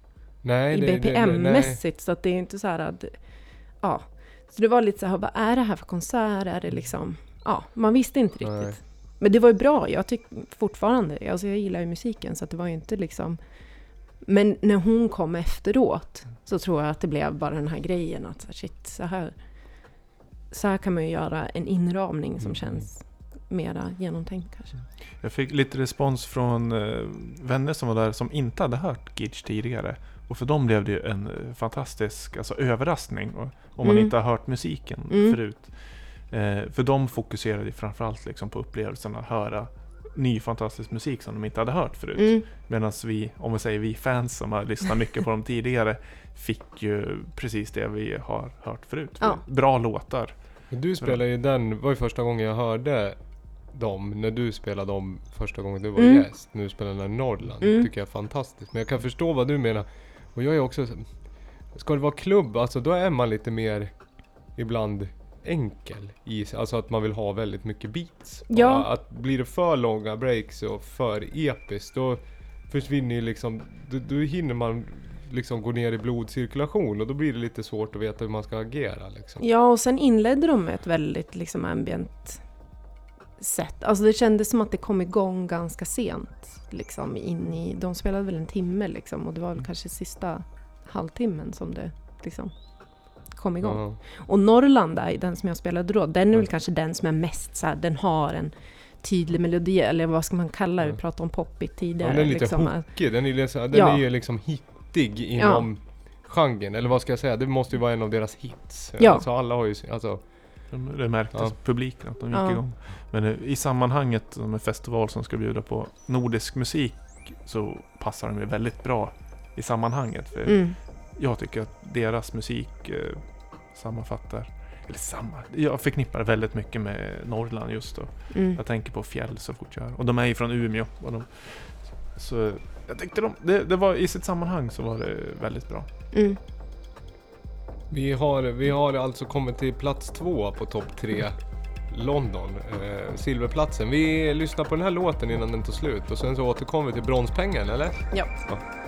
Nej, i. BPM-mässigt så att det är inte så här att... Ja. Så det var lite så här, vad är det här för konsert? Är det liksom... Ja, man visste inte riktigt. Nej. Men det var ju bra, jag tycker fortfarande, alltså jag gillar ju musiken så det var ju inte liksom... Men när hon kom efteråt så tror jag att det blev bara den här grejen att så här, shit, så här, så här kan man ju göra en inramning som Mm. känns mera genomtänkt kanske. Jag fick lite respons från eh, vänner som var där som inte hade hört Gidge tidigare. Och för dem blev det ju en eh, fantastisk alltså, överraskning. Om man Mm. inte har hört musiken Mm. förut. Eh, för de fokuserade ju framförallt liksom på upplevelsen att höra ny fantastisk musik som de inte hade hört förut. Mm. Medan vi, om vi säger vi fans som har lyssnat mycket på dem tidigare, fick ju precis det vi har hört förut. Ja. Bra låtar. Du spelade ju den, var ju första gången jag hörde dem, när du spelade dem första gången du var Mm. gäst. Nu spelar den här Norrland. Mm. tycker jag är fantastiskt. Men jag kan förstå vad du menar. Och jag är också, ska det vara klubb, alltså då är man lite mer ibland enkel i sig. Alltså att man vill ha väldigt mycket beats. Ja. Att blir det för långa breaks och för episkt då försvinner ju liksom, då, då hinner man liksom gå ner i blodcirkulation och då blir det lite svårt att veta hur man ska agera liksom. Ja, och sen inledde de med ett väldigt liksom ambient sätt. Alltså det kändes som att det kom igång ganska sent. Liksom in i, de spelade väl en timme liksom och det var väl kanske sista halvtimmen som det liksom kom igång. Ja. Och Norrland där, den som jag spelade då, den är väl Mm. kanske den som är mest så här, den har en tydlig melodi, eller vad ska man kalla det? Vi Mm. pratade om poppigt Ja, tidigare. den är lite liksom. hookig, den är, liksom, den Ja. är ju liksom hittig inom genren, eller vad ska jag säga? Det måste ju vara en av deras hits. Ja. Alltså alla har ju, alltså, De- Det märktes Ja. publiken att de gick Ja. igång. Men eh, i sammanhanget som en festival som ska bjuda på nordisk musik så passar de ju väldigt bra i sammanhanget. För Mm. jag tycker att deras musik eh, sammanfattar, eller samma, jag förknippar väldigt mycket med Norrland just då. Mm. Jag tänker på fjäll så fort jag hör. Och de är ju från Umeå. Och de, så jag tyckte de, det, det var i sitt sammanhang så var det väldigt bra. Mm. vi har, vi har alltså kommit till plats två på topp tre London, eh, silverplatsen. Vi lyssnar på den här låten innan den tar slut och sen så återkommer vi till bronspengen, eller? Ja. Thank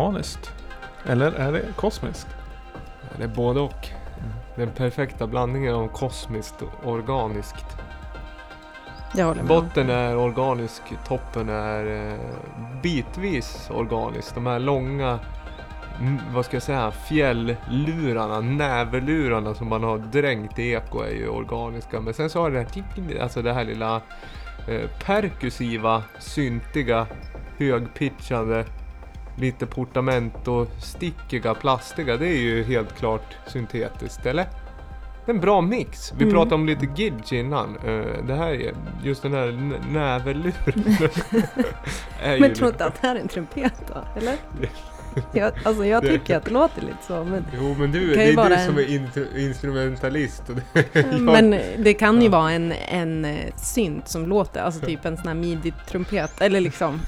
organiskt? Eller är det kosmiskt? Det är både och. Den perfekta blandningen av kosmiskt och organiskt. Jag håller med. Botten är organisk, toppen är eh, bitvis organisk. De här långa, vad ska jag säga, fjälllurarna, näverlurarna som man har dränkt i eko är ju organiska. Men sen så har det här, alltså det här lilla eh, perkussiva, syntiga, högpitchande, lite portamento-stickiga, plastiga. Det är ju helt klart syntetiskt, eller? Det är en bra mix. Vi Mm. pratade om lite gidge innan. Eh, det här är, just den här näverluren. Men tror inte att det här är en trumpet då? Eller? Jag, alltså jag tycker att det låter lite så. Men, Jo men du, Det kan det ju är vara du en- som är int- instrumentalist. Och det, jag, men det kan ju Ja. vara en, en eh, synt som låter, alltså typ en sån här midi-trumpet. Eller liksom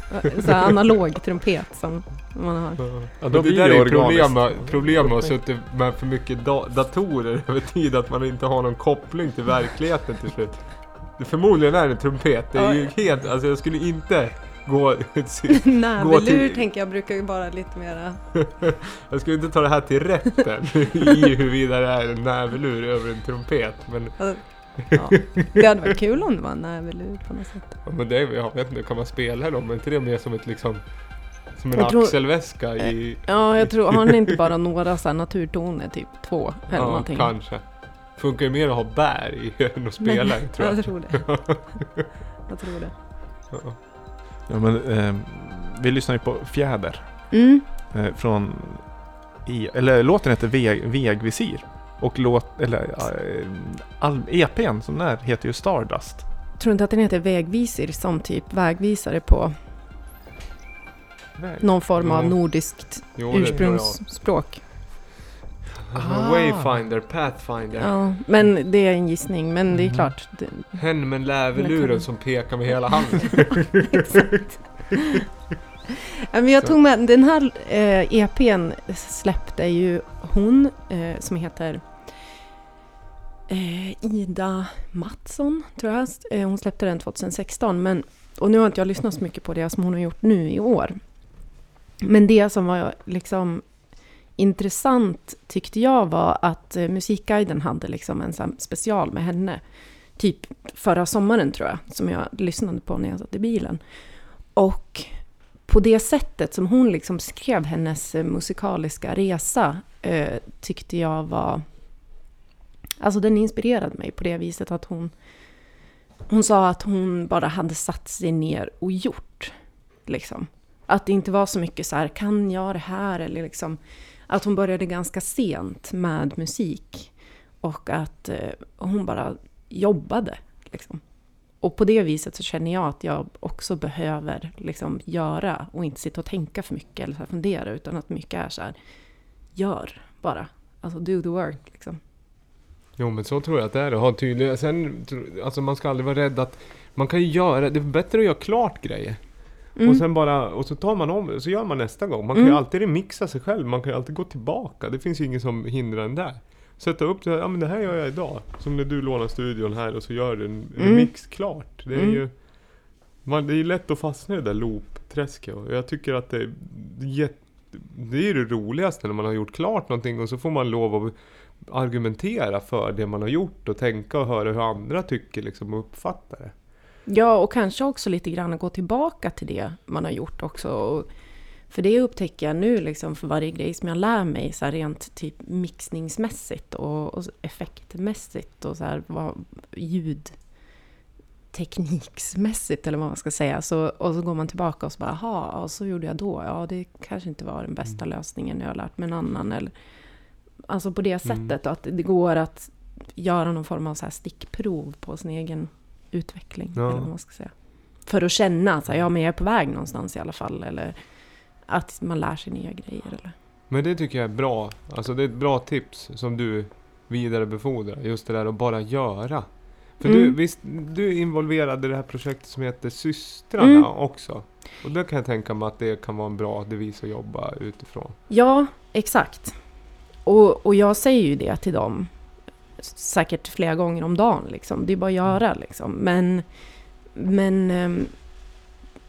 här analog trumpet som man har. Ja, det blir där det är organiskt. problem med, problem med att suttit med för mycket da- datorer över tid, att man inte har någon koppling till verkligheten till slut. Det förmodligen är det en trumpet, det är ju helt, alltså jag skulle inte gå, Näverlur till- tänker jag brukar ju vara lite mera... jag skulle inte ta det här till rätten i huruvida det är en näverlur över en trumpet. Men, Alltså, ja. Det hade varit kul om det var en näverlur på något sätt. ja, men det, är- jag vet inte, kan man spela då? Men inte det mer som ett liksom, som en Jag tror- axelväska i, Ja, jag tror, har ni inte bara några så här naturtoner, typ två eller ja någonting? kanske. Funkar ju mer att ha bär i än att spela i, tror jag. jag tror det. Jag tror det. Ja. Ja, men, eh, vi lyssnar ju på Fjäder. Mm. Eh, från... E, eller låten heter Väg, Vägvisir. Och låt, eller, eh, all, EPn som den är heter ju Stardust. Tror inte att den heter vägvisir som typ vägvisare på Väg. någon form av nordiskt Jo, det tror jag. ursprungsspråk? Ah. Wayfinder, Pathfinder. Ja, men det är en gissning. Men det är Mhm. klart. Det, Hen med läverluren som pekar med hela handen. exakt. Men jag tog med den här eh, EPn släppte ju hon eh, som heter eh, Ida Mattsson, tror jag. Eh, hon släppte den 2016. Men, och nu har inte jag lyssnat så mycket på det som hon har gjort nu i år. Men det som var liksom intressant tyckte jag var att eh, Musikguiden hade liksom en special med henne. Typ förra sommaren tror jag, som jag lyssnade på när jag satt i bilen. Och på det sättet som hon liksom skrev hennes eh, musikaliska resa eh, tyckte jag var... Alltså den inspirerade mig på det viset att hon... Hon sa att hon bara hade satt sig ner och gjort. Liksom. Att det inte var så mycket så här, kan jag det här? Eller liksom, att hon började ganska sent med musik. Och att eh, hon bara jobbade. Liksom. Och på det viset så känner jag att jag också behöver liksom göra och inte sitta och tänka för mycket eller så här fundera utan att mycket är så här, gör bara. Alltså do the work liksom. Jo men så tror jag att det är. Ha tydliga, sen, alltså man ska aldrig vara rädd att man kan ju göra, det är bättre att göra klart grejer. Mm. Och sen bara, och så tar man om så gör man nästa gång. Man kan ju Mm. alltid remixa sig själv, man kan ju alltid gå tillbaka. Det finns ju ingen som hindrar en där. Sätta upp det, ja men det här gör jag idag. Som när du lånar studion här och så gör du en Mm. remix klart. Det är Mm. ju man, det är ju lätt att fastna i det där loop-träsket. Och jag tycker att det, är jätte, det är ju det roligaste när man har gjort klart någonting och så får man lov att argumentera för det man har gjort och tänka och höra hur andra tycker liksom och uppfattar det. Ja, och kanske också lite grann gå tillbaka till det man har gjort också. För det upptäcker jag nu liksom för varje grej som jag lär mig så rent typ mixningsmässigt och, och effektmässigt och så här vad, ljudtekniksmässigt eller vad man ska säga. Så, och så går man tillbaka och så bara, aha, och så gjorde jag då. Ja, det kanske inte var den bästa lösningen. Jag har lärt mig en annan. Eller, alltså på det sättet. Och att det går att göra någon form av så här stickprov på sin egen utveckling. Ja. Eller vad man ska säga. För att känna att ja, men jag är på väg någonstans i alla fall. Eller att man lär sig nya grejer. Eller. Men det tycker jag är bra. Alltså det är ett bra tips som du vidarebefordrar. Just det där att bara göra. För du, Mm. visst, du är involverad i det här projektet som heter Systrarna Mm. också. Och där kan jag tänka mig att det kan vara en bra devis att jobba utifrån. Ja, exakt. Och, och jag säger ju det till dem säkert flera gånger om dagen. Liksom. Det är bara att göra. Liksom. Men, men ehm,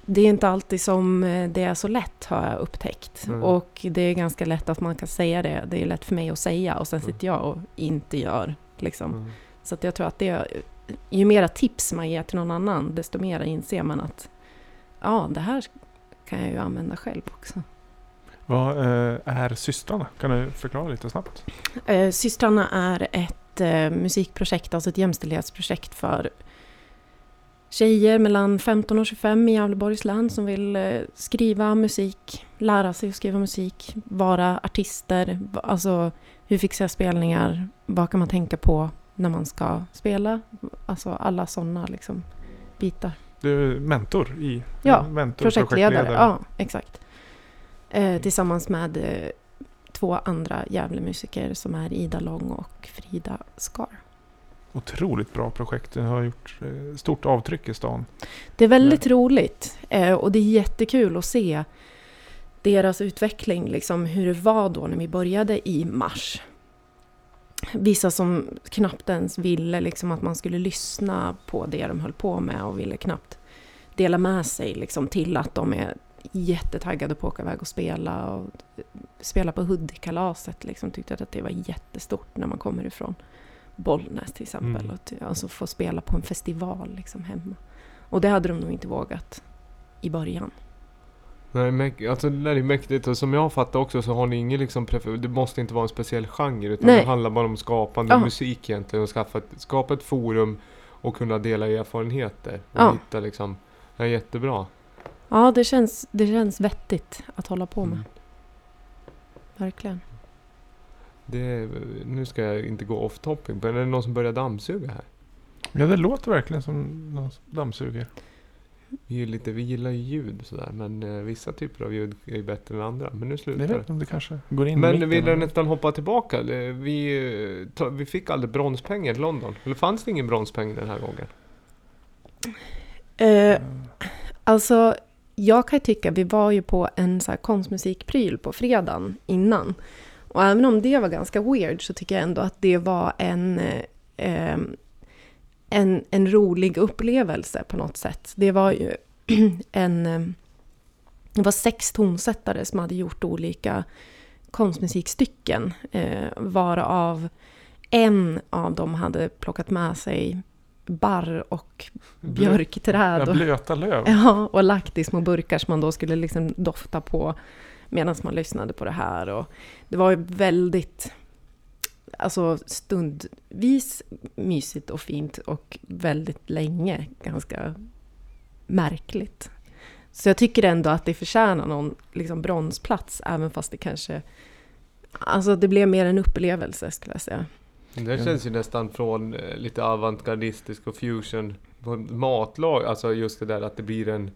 det är inte alltid som eh, det är så lätt har jag upptäckt. Mm. Och det är ganska lätt att man kan säga det. Det är lätt för mig att säga och sen Mm. sitter jag och inte gör. Liksom. Mm. Så jag tror att det, ju mera tips man ger till någon annan, desto mer inser man att ja, det här kan jag ju använda själv också. Vad eh, är systrarna? Kan du förklara lite snabbt? Eh, Systrarna är ett eh, musikprojekt, alltså ett jämställdhetsprojekt för tjejer mellan 15 och 25 i Gävleborgs län som vill eh, skriva musik, lära sig att skriva musik, vara artister, alltså hur fixar jag spelningar, vad kan man tänka på när man ska spela, alltså alla sådana liksom bitar. Du är mentor i... Ja, mentor, Projektledare, ja exakt. Eh, tillsammans med eh, två andra Gävlemusiker som är Ida Lång och Frida Skar. Otroligt bra projekt. Det har gjort eh, stort avtryck i stan. Det är väldigt roligt eh, och det är jättekul att se deras utveckling, liksom hur det var då när vi började i mars. Vissa som knappt ens ville liksom att man skulle lyssna på det de höll på med och ville knappt dela med sig liksom till att de är jättetaggade på att åka iväg och spela och spela på Hudikkalaset. Liksom, tyckte att det var jättestort när man kommer ifrån Bollnäs till exempel. Mm. Och alltså få spela på en festival liksom hemma. Och det hade de nog inte vågat i början. Nej, alltså det där är mäktigt och som jag fattar också så har ni ingen liksom Det måste inte vara en speciell genre utan Nej. det handlar bara om skapande Ja. musik egentligen och skaffa ett, skapa ett forum och kunna dela erfarenheter. Och Ja. hitta liksom, det är jättebra. Ja, det känns, det känns vettigt att hålla på med. Mm. Verkligen. Det, nu ska jag inte gå off topic, men är det någon som börjar dammsuga här? Ja, det låter verkligen som någon som dammsuger. Vi, är lite, vi gillar ju ljud sådär, men eh, vissa typer av ljud är ju bättre än andra. Men nu Jag slutar vet det. inte om det kanske går in i Men vill jag eller- nästan hoppa tillbaka. Eh, Vi, eh, ta, vi fick aldrig bronspengar i London. Eller fanns det ingen bronspeng den här gången? Eh, alltså, jag kan tycka, vi var ju på en så här konstmusikpryl på fredagen innan. Och även om det var ganska weird så tycker jag ändå att det var en, eh, eh en, en rolig upplevelse på något sätt. Det var ju en... Eh, det var sex tonsättare som hade gjort olika konstmusikstycken. Eh, varav en av dem hade plockat med sig barr och björkträd. Och- blöta löv. Ja, och lagt i små burkar som man då skulle liksom dofta på medan man lyssnade på det här. Och det var väldigt, alltså stundvis mysigt och fint och väldigt länge ganska märkligt. Så jag tycker ändå att det förtjänar någon liksom bronsplats, även fast det kanske... Alltså det blev mer en upplevelse skulle jag säga. Det känns ju nästan från eh, lite avantgardistisk och fusion matlag. Alltså just det där att det blir en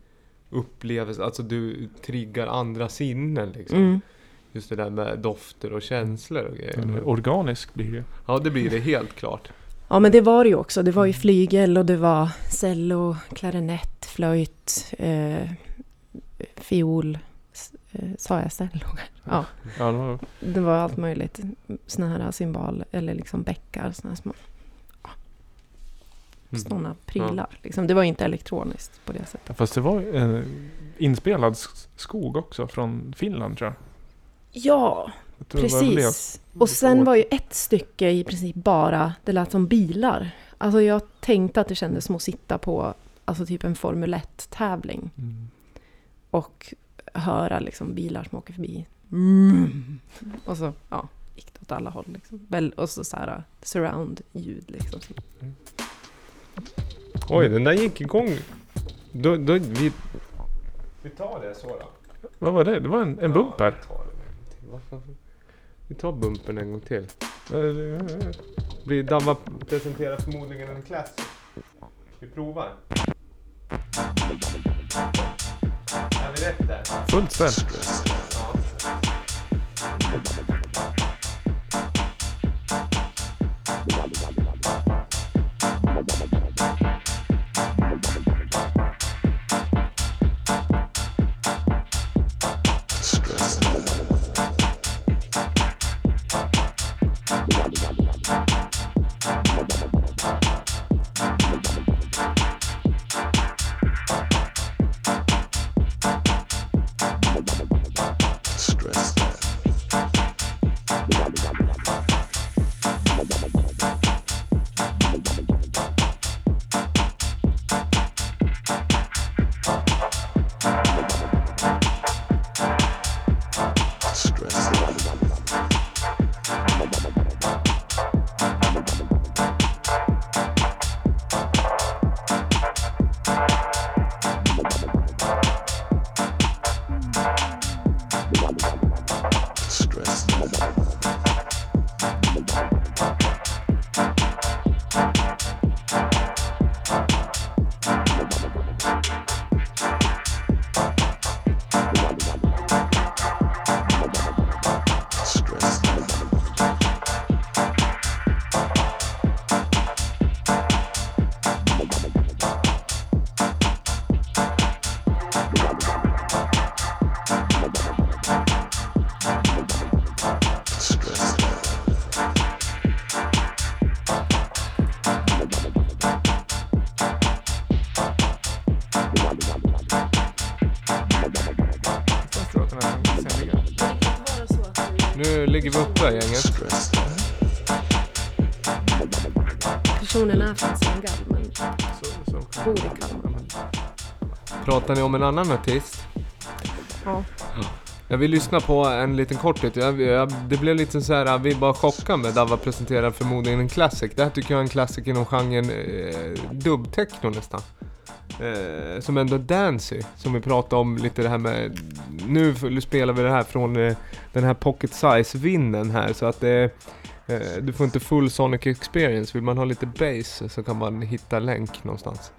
upplevelse. Alltså du triggar andra sinnen liksom. Mm. Just det där med dofter och känslor och grejer. Mm, Organisk blir det. Ja det blir det helt klart. Ja, men det var det ju också. Det var ju flygel och det var cello, klarinett, flöjt, eh, fiol. Eh, sa jag cello? Ja, Ja, det var, allt möjligt. Såna här cymbal eller liksom bäckar. Såna här små Mm. såna prylar. Liksom. Det var inte elektroniskt på det sättet. fast det var en inspelad skog också från Finland tror jag. Ja, jag precis. Och sen var ju ett stycke i princip bara, det lät som bilar. Alltså jag tänkte att det kändes som att sitta på alltså typ en Formel 1-tävling. Mm. och höra liksom bilar som åker förbi. Mm. Och så ja, gick det åt alla håll. Liksom. Och så, så här surround-ljud. Liksom. Oj den där gick igång. Då, då, vi, vi tar det så då. Vad var det? Det var en, en bump här. Ja, vi tar den en gång till. Varför- Vi tar bumpen en gång till. Blir Damma presenterar förmodligen en klass. Vi provar. Är vi rätt där? 15. Nu ligger vi uppe gänget. Personen är från Senegal men bor i Kalmar. Pratar ni om en annan artist? Ja. Jag vill lyssna på en liten korthet. Det blev lite så här, vi bara chockade. med Dava presenterar förmodligen en classic. Det här tycker jag är en klassiker inom genren eh, dubbtechno nästan. Eh, som ändå är dancy, som vi pratade om lite det här med... Nu spelar vi det här från eh, den här pocket size-vinnen här så att det... Eh, du får inte full Sonic experience. Vill man ha lite bass så kan man hitta länk någonstans.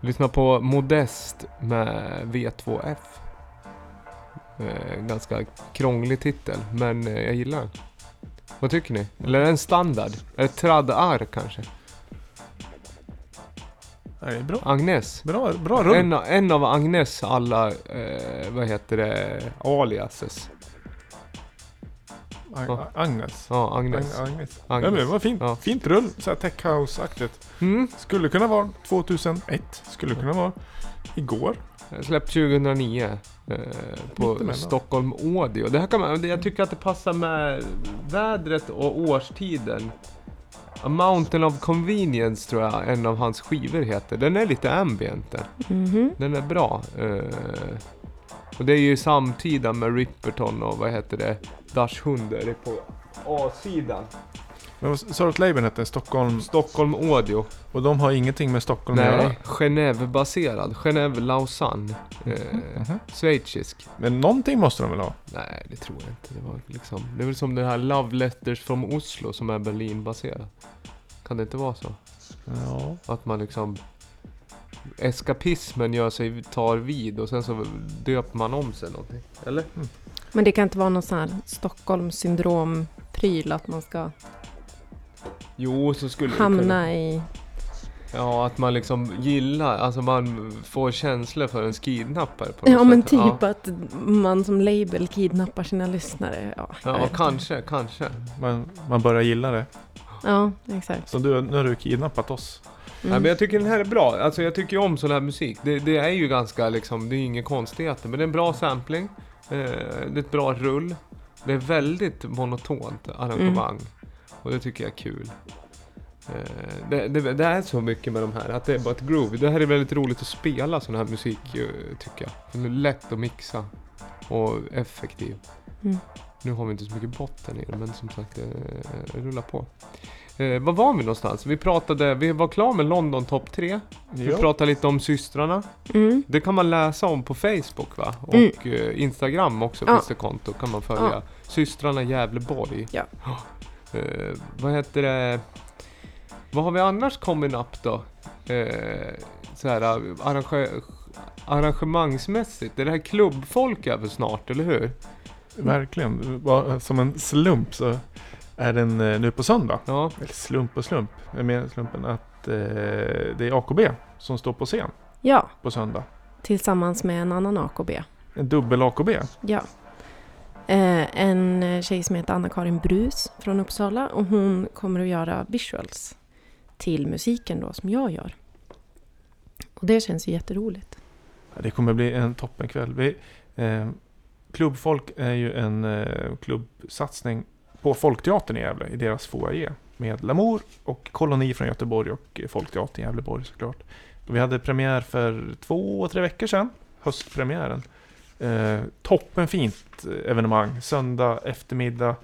Lyssna på Modest med V2F. Eh, ganska krånglig titel, men eh, jag gillar den. Vad tycker ni? Eller är det en standard? Är det trad-ar kanske? Nej, det är bra. Agnes? Bra, bra rull. En, en av Agnes alla, eh, vad heter det, aliases. Ag- Ja. Agnes. Ja, Agnes. Ag- Agnes. Agnes. Ja, men var fint. Ja. Fint rull. Så här tech house-aktigt. Mm. Skulle kunna vara 2001. Skulle kunna vara igår. Släppt 2009 eh, på. Stockholm Audio. Det här kan man, jag tycker att det passar med vädret och årstiden. A Mountain of Convenience tror jag en av hans skivor heter. Den är lite ambient den. Mhm. Den är bra. Eh, och det är ju samtida med Ripperton och vad heter det? Dash 100 det är på A-sidan. Men vad sa du att labeln hette? Stockholm. Stockholm Audio. Och de har ingenting med Stockholm att göra? Nej, Genève-baserad. Genève-Lausanne. Eh, Mhm. schweizisk. Men någonting måste de väl ha? Nej, det tror jag inte. Det, var liksom, det är väl som det här Love Letters from Oslo som är Berlin-baserad. Kan det inte vara så? Ja. Att man liksom... Eskapismen gör sig, tar vid och sen så döper man om sig någonting. Eller? Men det kan inte vara någon sån här Stockholm syndrom-pryl att man ska Jo, så skulle hamna i... Ja, att man liksom gillar, alltså man får känslor för en kidnappare på något Ja men sätt. typ Ja, att man som label kidnappar sina lyssnare. Ja, ja vet inte. kanske, kanske. Man, man börjar gilla det. Ja, exakt. Så du, nu har du kidnappat oss. Nej, Mm. men jag tycker den här är bra. Alltså jag tycker ju om sån här musik. Det, det är ju ganska liksom, det är inga konstigheter. Men det är en bra sampling. Eh, det är ett bra rull. Det är väldigt monotont arrangemang. Och det tycker jag är kul. Eh, det, det, det är så mycket med de här, att det är bara ett groove. Det här är väldigt roligt att spela sån här musik, eh, tycker jag. Den är lätt att mixa. Och effektiv. Mm. Nu har vi inte så mycket botten i det, men som sagt, eh, rulla på. Eh, var var vi någonstans? Vi pratade, vi var klara med London topp 3. Vi pratade lite om systrarna. Mm. Det kan man läsa om på Facebook va? Och Mm. eh, Instagram också Ja. finns det konto, kan man följa. Ja. Systrarna Gävleborg. Ja. Eh, vad heter det? Vad har vi annars kommit upp då? Eh, så här, arrange arrangemangsmässigt. Det är det här klubbfolk över snart, eller hur? Verkligen. Som en slump så är den eh, nu på söndag. Ja. Eller slump och slump. Jag menar slumpen att eh, det är AKB som står på scen Ja, på söndag. tillsammans med en annan AKB. En dubbel AKB. Ja. Eh, en eh, tjej som heter Anna-Karin Brus från Uppsala och hon kommer att göra visuals till musiken då som jag gör. Och det känns ju jätteroligt. Det kommer bli en toppenkväll. Vi, eh, Klubbfolk är ju en eh, klubbsatsning på Folkteatern i Gävle, i deras foyer. Med Lamour och Koloni från Göteborg och Folkteatern i Gävleborg såklart. Vi hade premiär för två, tre veckor sedan. Höstpremiären. Eh, toppenfint eh, evenemang. Söndag eftermiddag.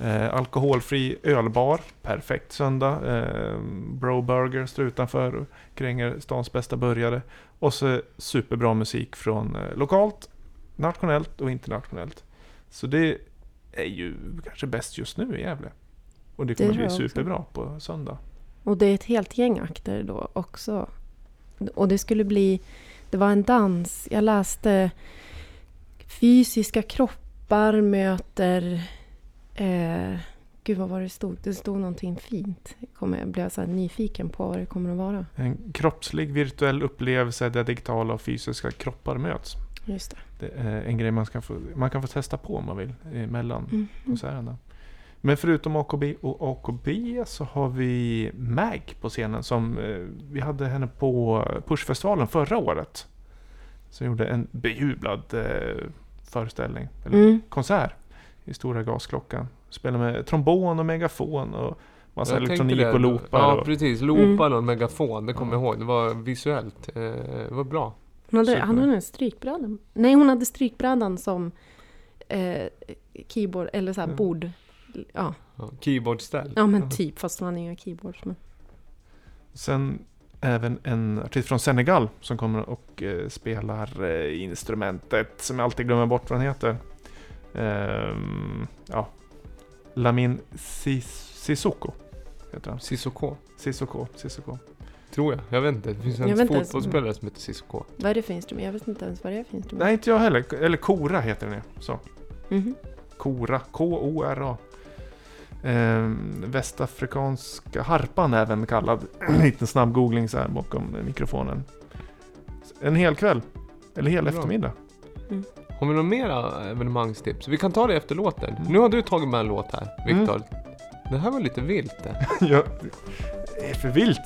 Eh, alkoholfri ölbar. Perfekt söndag. Eh, Bro Burger står utanför och kränger stans bästa burgare. Och så superbra musik från eh, lokalt, nationellt och internationellt. Så det är ju kanske bäst just nu i Gävle. Och det Det kommer tror bli jag också. superbra på söndag. Och det är ett helt gäng akter då också. Och det skulle bli... Det var en dans. Jag läste fysiska kroppar möter... Eh, gud, vad var det stod? Det stod någonting fint. Kommer, jag blev så nyfiken på vad det kommer att vara. En kroppslig virtuell upplevelse där digitala och fysiska kroppar möts. Just det. Det är en grej man, ska få, man kan få testa på om man vill mellan Mm. konserterna. Men förutom AKB och AKB så har vi Mag på scenen som eh, vi hade henne på Pushfestivalen förra året. Som gjorde en bejublad eh, föreställning, eller Mm. konsert i Stora Gasklockan. Spelar med trombon och megafon och massa Jag elektronik och loopar. Ja, och, precis. Loopar och megafon, det kommer jag ihåg. Det var visuellt. Eh, det var bra. Hon hade, Super. hade hon en strykbräda? Nej, hon hade strykbrädan som eh, keyboard, eller så här Mm. bord. Ja, Ja, Keyboardställ. ja men typ, fast hon hade inga keyboards. Men. Sen även en artist från Senegal som kommer och eh, spelar eh, instrumentet som jag alltid glömmer bort vad den heter. Ehm, ja. Lamin Sis- Sissoko heter han. Sissoko. Sissoko, Sissoko. Tror jag. Jag vet inte. Det finns en inte ens- fotbollsspelare som heter Sissoko. Vad är det för instrument? Jag vet inte ens vad det är för instrument. Nej, inte jag heller. Eller Kora heter den ju. Så. Mhm. Kora. K-O-R-A. Ehm, västafrikanska harpan även kallad. En liten snabb googling så här bakom mikrofonen. En hel kväll. Eller hel Bra. eftermiddag. Har vi några mera evenemangstips? Vi kan ta det efter låten. Mm. Nu har du tagit med en låt här, Viktor. Det här var lite vilt det. ja, det är för vilt.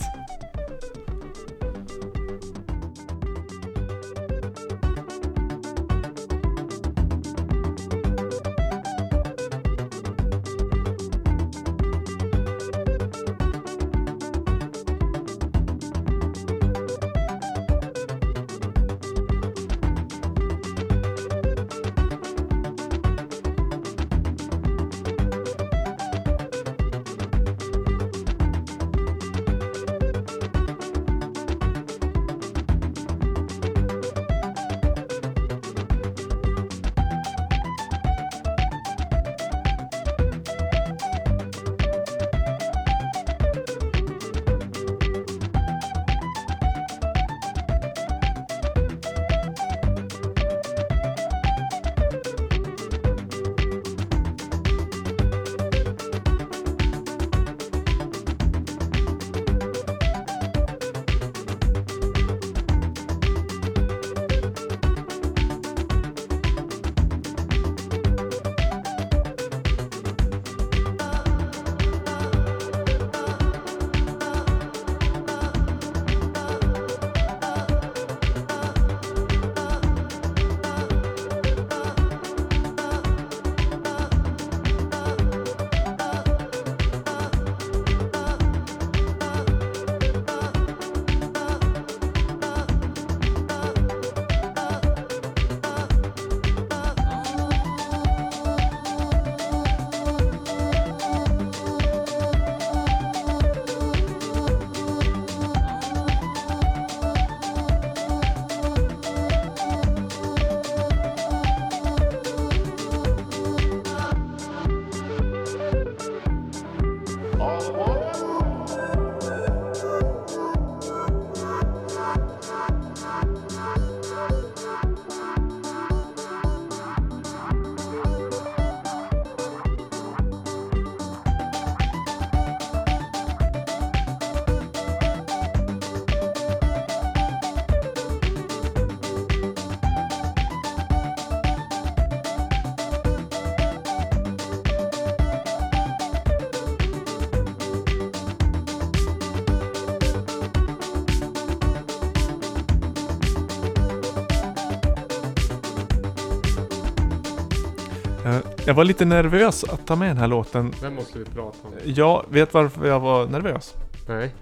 Jag var lite nervös att ta med den här låten. Vem måste vi prata om? Jag vet varför jag var nervös. Nej.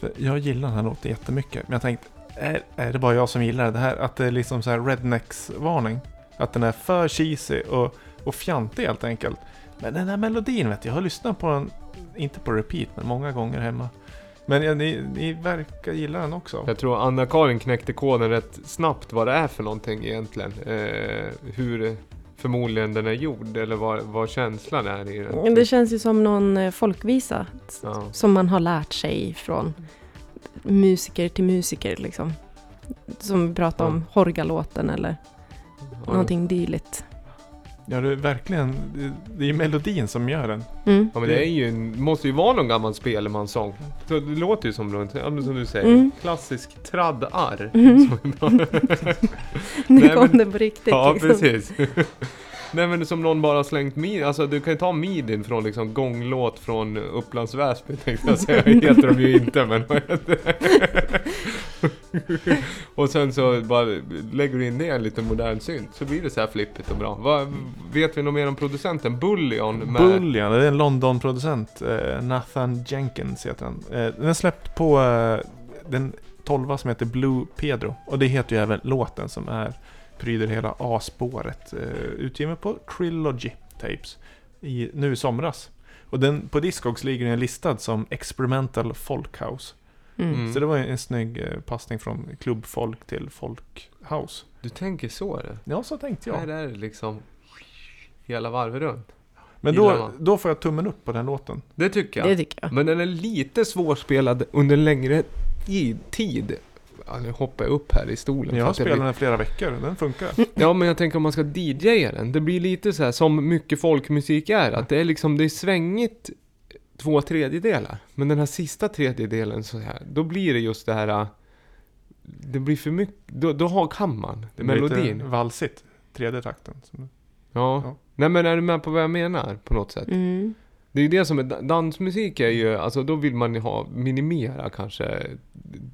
För jag gillar den här låten jättemycket. Men jag tänkte, är, är det bara jag som gillar det här? Att det är liksom så här rednecks-varning. Att den är för cheesy och, och fjantig helt enkelt. Men den här melodin vet jag, jag har lyssnat på den, inte på repeat, men många gånger hemma. Men ja, ni, ni verkar gilla den också. Jag tror Anna-Karin knäckte koden rätt snabbt vad det är för någonting egentligen. Eh, hur förmodligen den är gjord eller vad, vad känslan är i den. Det känns ju som någon eh, folkvisa Ja. som man har lärt sig från musiker till musiker liksom. Som vi pratade om, Horgalåten eller någonting dylikt. Ja, det är verkligen, det, är melodin som gör den. Mm. Ja men det är ju, måste ju vara någon gammal spelemansång. Så det låter ju som, som du säger, Mm. klassisk tradd-arr. Mm. Nu kom det på riktigt. ja liksom. precis. Nej men som någon bara har slängt midi, alltså du kan ju ta midin från liksom gånglåt från Upplands Väsby tänkte jag säga, det heter de ju inte men? Och sen så bara lägger du in det i en liten modern synt så blir det så här flippigt och bra. Vad, vet vi något mer om producenten? Bullion med... Bullion, det är en London-producent. Eh, Nathan Jenkins heter han. Eh, den är släppt på eh, den 12 som heter Blue Pedro. Och det heter ju även låten som är pryder hela A-spåret. Eh, utgiven på Trilogy Tapes i, nu i somras. Och den, på Discogs ligger den listad som Experimental Folkhouse. Mm. Mm. Så det var en, en snygg eh, passning från klubbfolk till folkhouse. Du tänker så är det? Ja, så tänkte jag. Här är det liksom hela varvet runt. Men då, då får jag tummen upp på den låten. Det tycker jag. Det tycker jag. Men den är lite svårspelad under en längre i- tid. Ja, nu hoppar jag upp här i stolen. Jag har spelat blir- den i flera veckor, den funkar. Ja men jag tänker om man ska DJa den. Det blir lite så här som mycket folkmusik är. Att det är liksom, det är svängigt två tredjedelar. Men den här sista tredjedelen så här, då blir det just det här. Det blir för mycket, då, då har, kan man Det blir lite melodin. valsigt, tredje takten. Som- Ja. Ja. Nej men är du med på vad jag menar på något sätt? Mm. Det är ju det som är da- dansmusik är ju, alltså då vill man ju ha, minimera kanske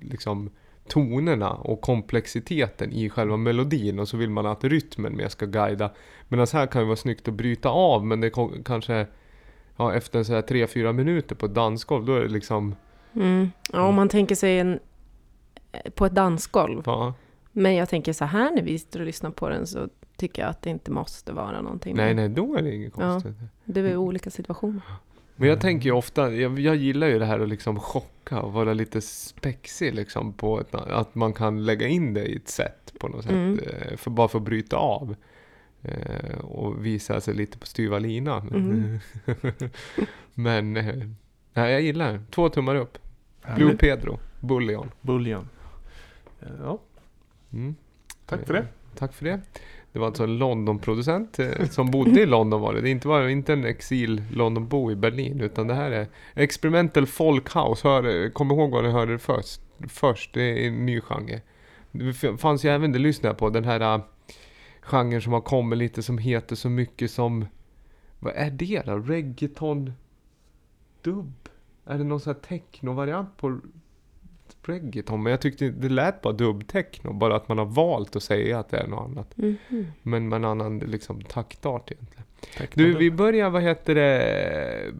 liksom tonerna och komplexiteten i själva melodin och så vill man att rytmen mer ska guida. Medan här kan det vara snyggt att bryta av men det kanske, ja efter så här 3-4 minuter på ett dansgolv då är det liksom, Mm. Ja, om man tänker sig en, på ett dansgolv. ja, Men jag tänker så här när vi sitter och lyssnar på den så tycker jag att det inte måste vara någonting. nej nej då är det inget Ja. konstigt. Det är olika situationer. Men jag tänker ju ofta, jag, jag gillar ju det här att liksom chocka och vara lite spexig liksom på ett, att man kan lägga in det i ett sätt på något sätt. Mm. eh, För, bara för att bryta av. eh, Och visa sig lite på styva linan. Mm. Men, eh, nej jag gillar det. Två tummar upp. Blue Härligt. Pedro, Bullion. Bullion. Ja, Mm. tack för det. Tack för det. Det var alltså en London-producent eh, som bodde i London var det. Det är inte, var, inte en exil Londonbo i Berlin utan det här är Experimental Folkhouse. Hör, kom ihåg vad ni hörde det först. Först, det är en ny genre. Det fanns ju även, det lyssnade jag på, den här äh, genren som har kommit lite som heter så mycket som Vad är det då? Reggaeton Dubb? Är det någon sån här techno-variant på reggaeton? Men jag tyckte det lät bara dubb-techno. Bara att man har valt att säga att det är något annat. Mhm. Men med en annan liksom, taktart egentligen. Du, vi börjar, vad heter det,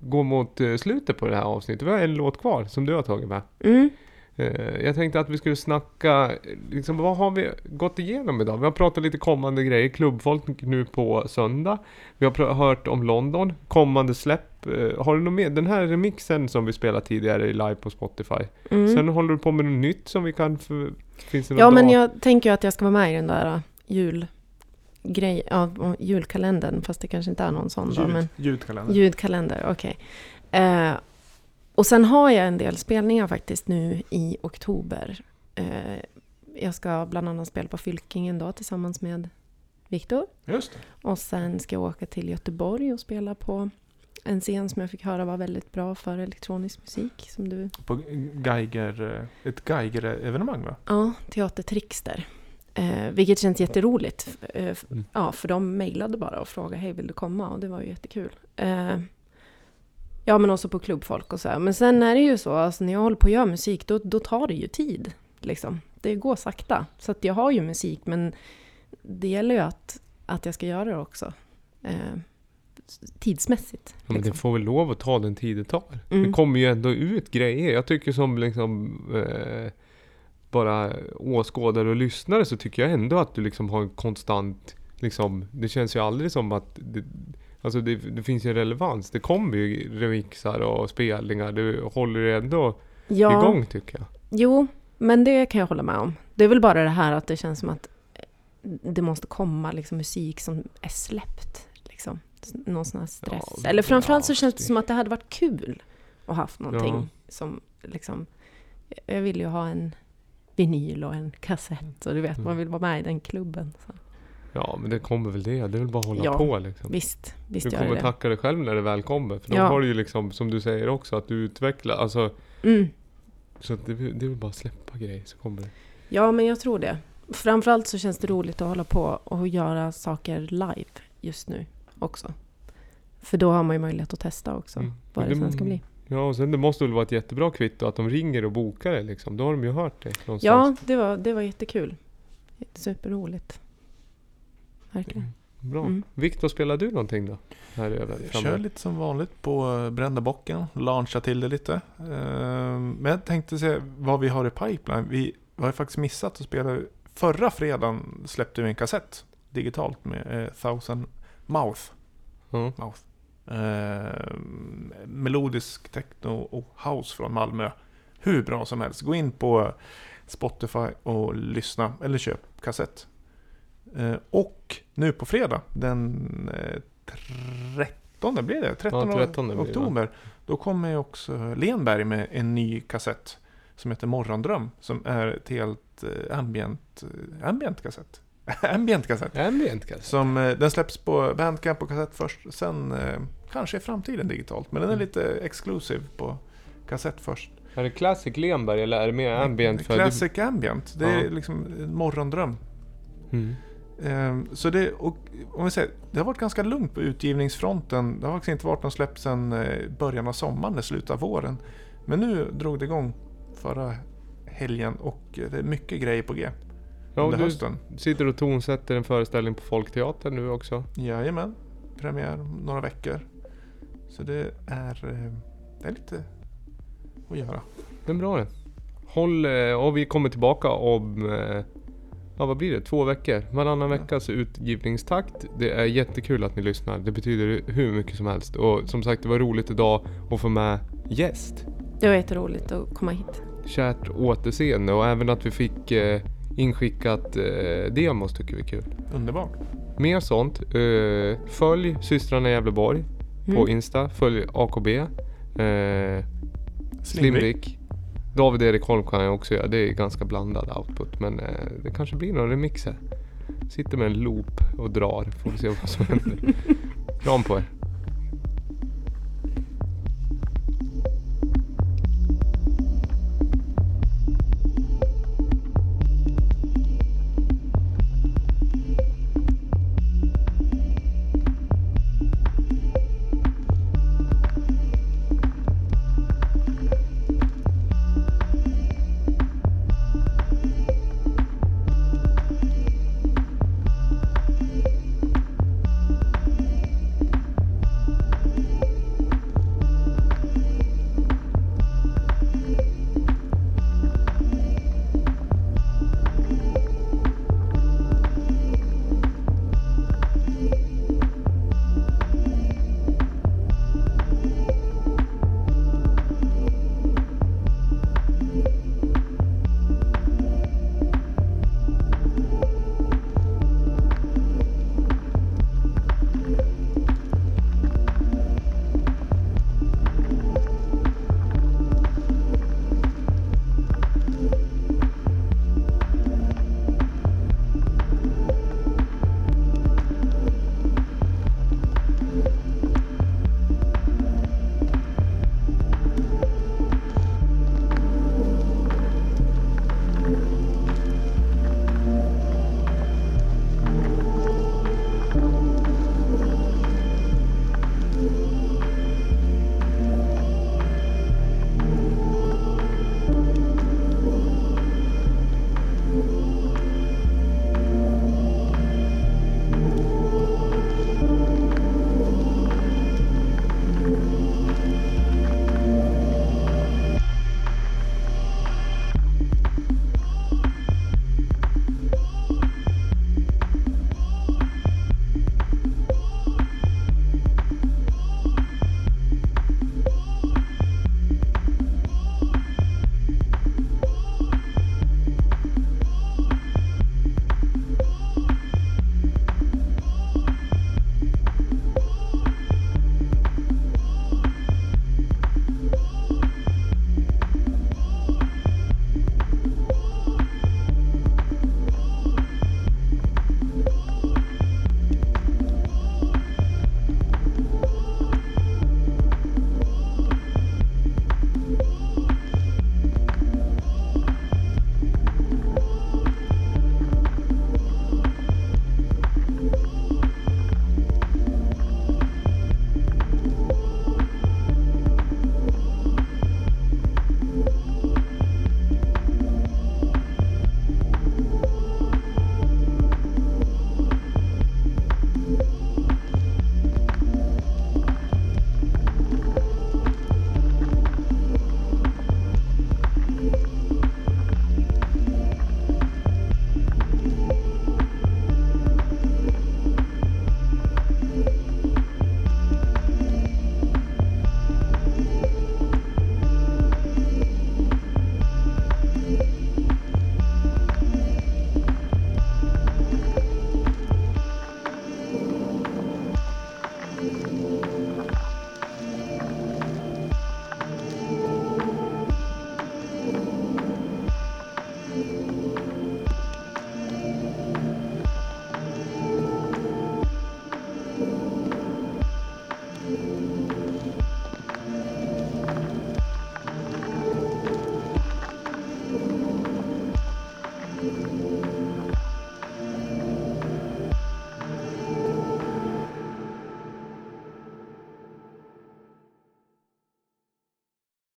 gå mot eh, slutet på det här avsnittet. Vi har en låt kvar som du har tagit med. Mm. Eh, Jag tänkte att vi skulle snacka, liksom, vad har vi gått igenom idag? Vi har pratat lite kommande grejer, klubbfolk nu på söndag. Vi har hört om London, kommande släpp. Eh, Har du något mer? Den här remixen som vi spelade tidigare live på Spotify. Mm. Sen håller du på med något nytt som vi kan... För, finns det Ja, men dag? jag tänker ju att jag ska vara med i den där uh, julgrej, ja, och julkalendern, fast det kanske inte är någon sån då, Ljud, men Ljudkalender. ljudkalender, okej. Eh, och sen har jag en del spelningar faktiskt nu i oktober. Eh, jag ska bland annat spela på Fylkingen då tillsammans med Viktor. Och sen ska jag åka till Göteborg och spela på en scen som jag fick höra var väldigt bra för elektronisk musik. Som du... På Geiger, eh, ett Geiger-evenemang va? Ja, Teater Trixter. Eh, vilket känns jätteroligt. Eh, Mm. ja, för de mejlade bara och frågade hej vill du komma? Och det var ju jättekul. Eh, ja, men också på klubbfolk och så här. Men sen är det ju så, alltså, när jag håller på att göra musik då, då tar det ju tid. Liksom. Det går sakta. Så att jag har ju musik men det gäller ju att, att jag ska göra det också. Eh, tidsmässigt. Ja, men det liksom. får väl lov att ta den tid det tar. Mm. Det kommer ju ändå ut grejer. Jag tycker som liksom eh, bara åskådare och lyssnare så tycker jag ändå att du liksom har en konstant liksom, det känns ju aldrig som att det, Alltså det, det finns ju relevans. Det kommer ju remixar och spelningar. Du håller ju ändå ja, igång tycker jag. Jo, men det kan jag hålla med om. Det är väl bara det här att det känns som att det måste komma liksom musik som är släppt. Liksom. Någon sån här stress. Ja, Eller framförallt så känns det det- som att det hade varit kul att haft någonting Ja. som liksom... Jag vill ju ha en vinyl och en kassett och du vet, Mm. man vill vara med i den klubben. Så. Ja men det kommer väl det. Det är väl bara att hålla Ja, på liksom. Visst, visst Du kommer det tacka dig själv när det väl kommer. För då Ja. har du ju liksom, som du säger också, att du utvecklar. Alltså, Mm. så att det, det är väl bara att släppa grejer så kommer det. Ja, men jag tror det. Framförallt så känns det roligt att hålla på och göra saker live just nu också. För då har man ju möjlighet att testa också Mm. vad det Det- sen ska bli. Ja, och sen det måste väl vara ett jättebra kvitto att de ringer och bokar det liksom. Då har de ju hört det någonstans. Ja, det var, det var jättekul. Superroligt. Verkligen. Bra. Mm. Viktor, spelar du någonting då? Här över Jag kör lite som vanligt på eh, Brända bocken, launcha till det lite. Ehm, Men jag tänkte se vad vi har i pipeline. Vi har ju faktiskt missat att spela. Förra fredagen släppte vi en kassett digitalt med eh, Thousand Mouth. Ja. Mouth. Melodisk techno och house från Malmö. Hur bra som helst. Gå in på Spotify och lyssna eller köp kassett. Eh, och nu på fredag den eh, 13 blir det? 13, Ja, 13 blir det, oktober. Då kommer också Lenberg med en ny kassett som heter Morgondröm. Som är ett helt eh, ambient, eh, ambient kassett. ambient kassett. Ambient kanske? Som, eh, den släpps på Bandcamp på kassett först. Sen eh, kanske i framtiden digitalt. Men den är Mm. lite exclusive på kassett först. Är det Classic Lenberg eller är det mer ambient? För Classic ambient. Det är Ja. liksom en morgondröm. Mm. Ehm, så det, och, om vi säger, det har varit ganska lugnt på utgivningsfronten. Det har faktiskt inte varit någon släpp sedan eh, början av sommaren, eller slutet av våren. Men nu drog det igång förra helgen och eh, det är mycket grejer på G Ja, du hösten. sitter och tonsätter en föreställning på Folkteatern nu också. Jajamän, premiär om några veckor. Så det är, eh, det är lite att göra. Det är bra det. Håll, och vi kommer tillbaka om, ja vad blir det, två veckor? Varannan veckas utgivningstakt. Det är jättekul att ni lyssnar. Det betyder hur mycket som helst. Och som sagt, det var roligt idag att få med gäst. Det var jätteroligt att komma hit. Kärt återseende och även att vi fick eh, inskickat eh, demos tycker vi är kul. Underbart. Mer sånt. Eh, följ systrarna i Gävleborg på Mm. Insta. Följ AKB. Eh, Slimvik. David Erik Holm kan jag också göra. Det är ganska blandad output. Men eh, det kanske blir någon remix här. Sitter med en loop och drar. Får vi se vad som händer. Kram på er.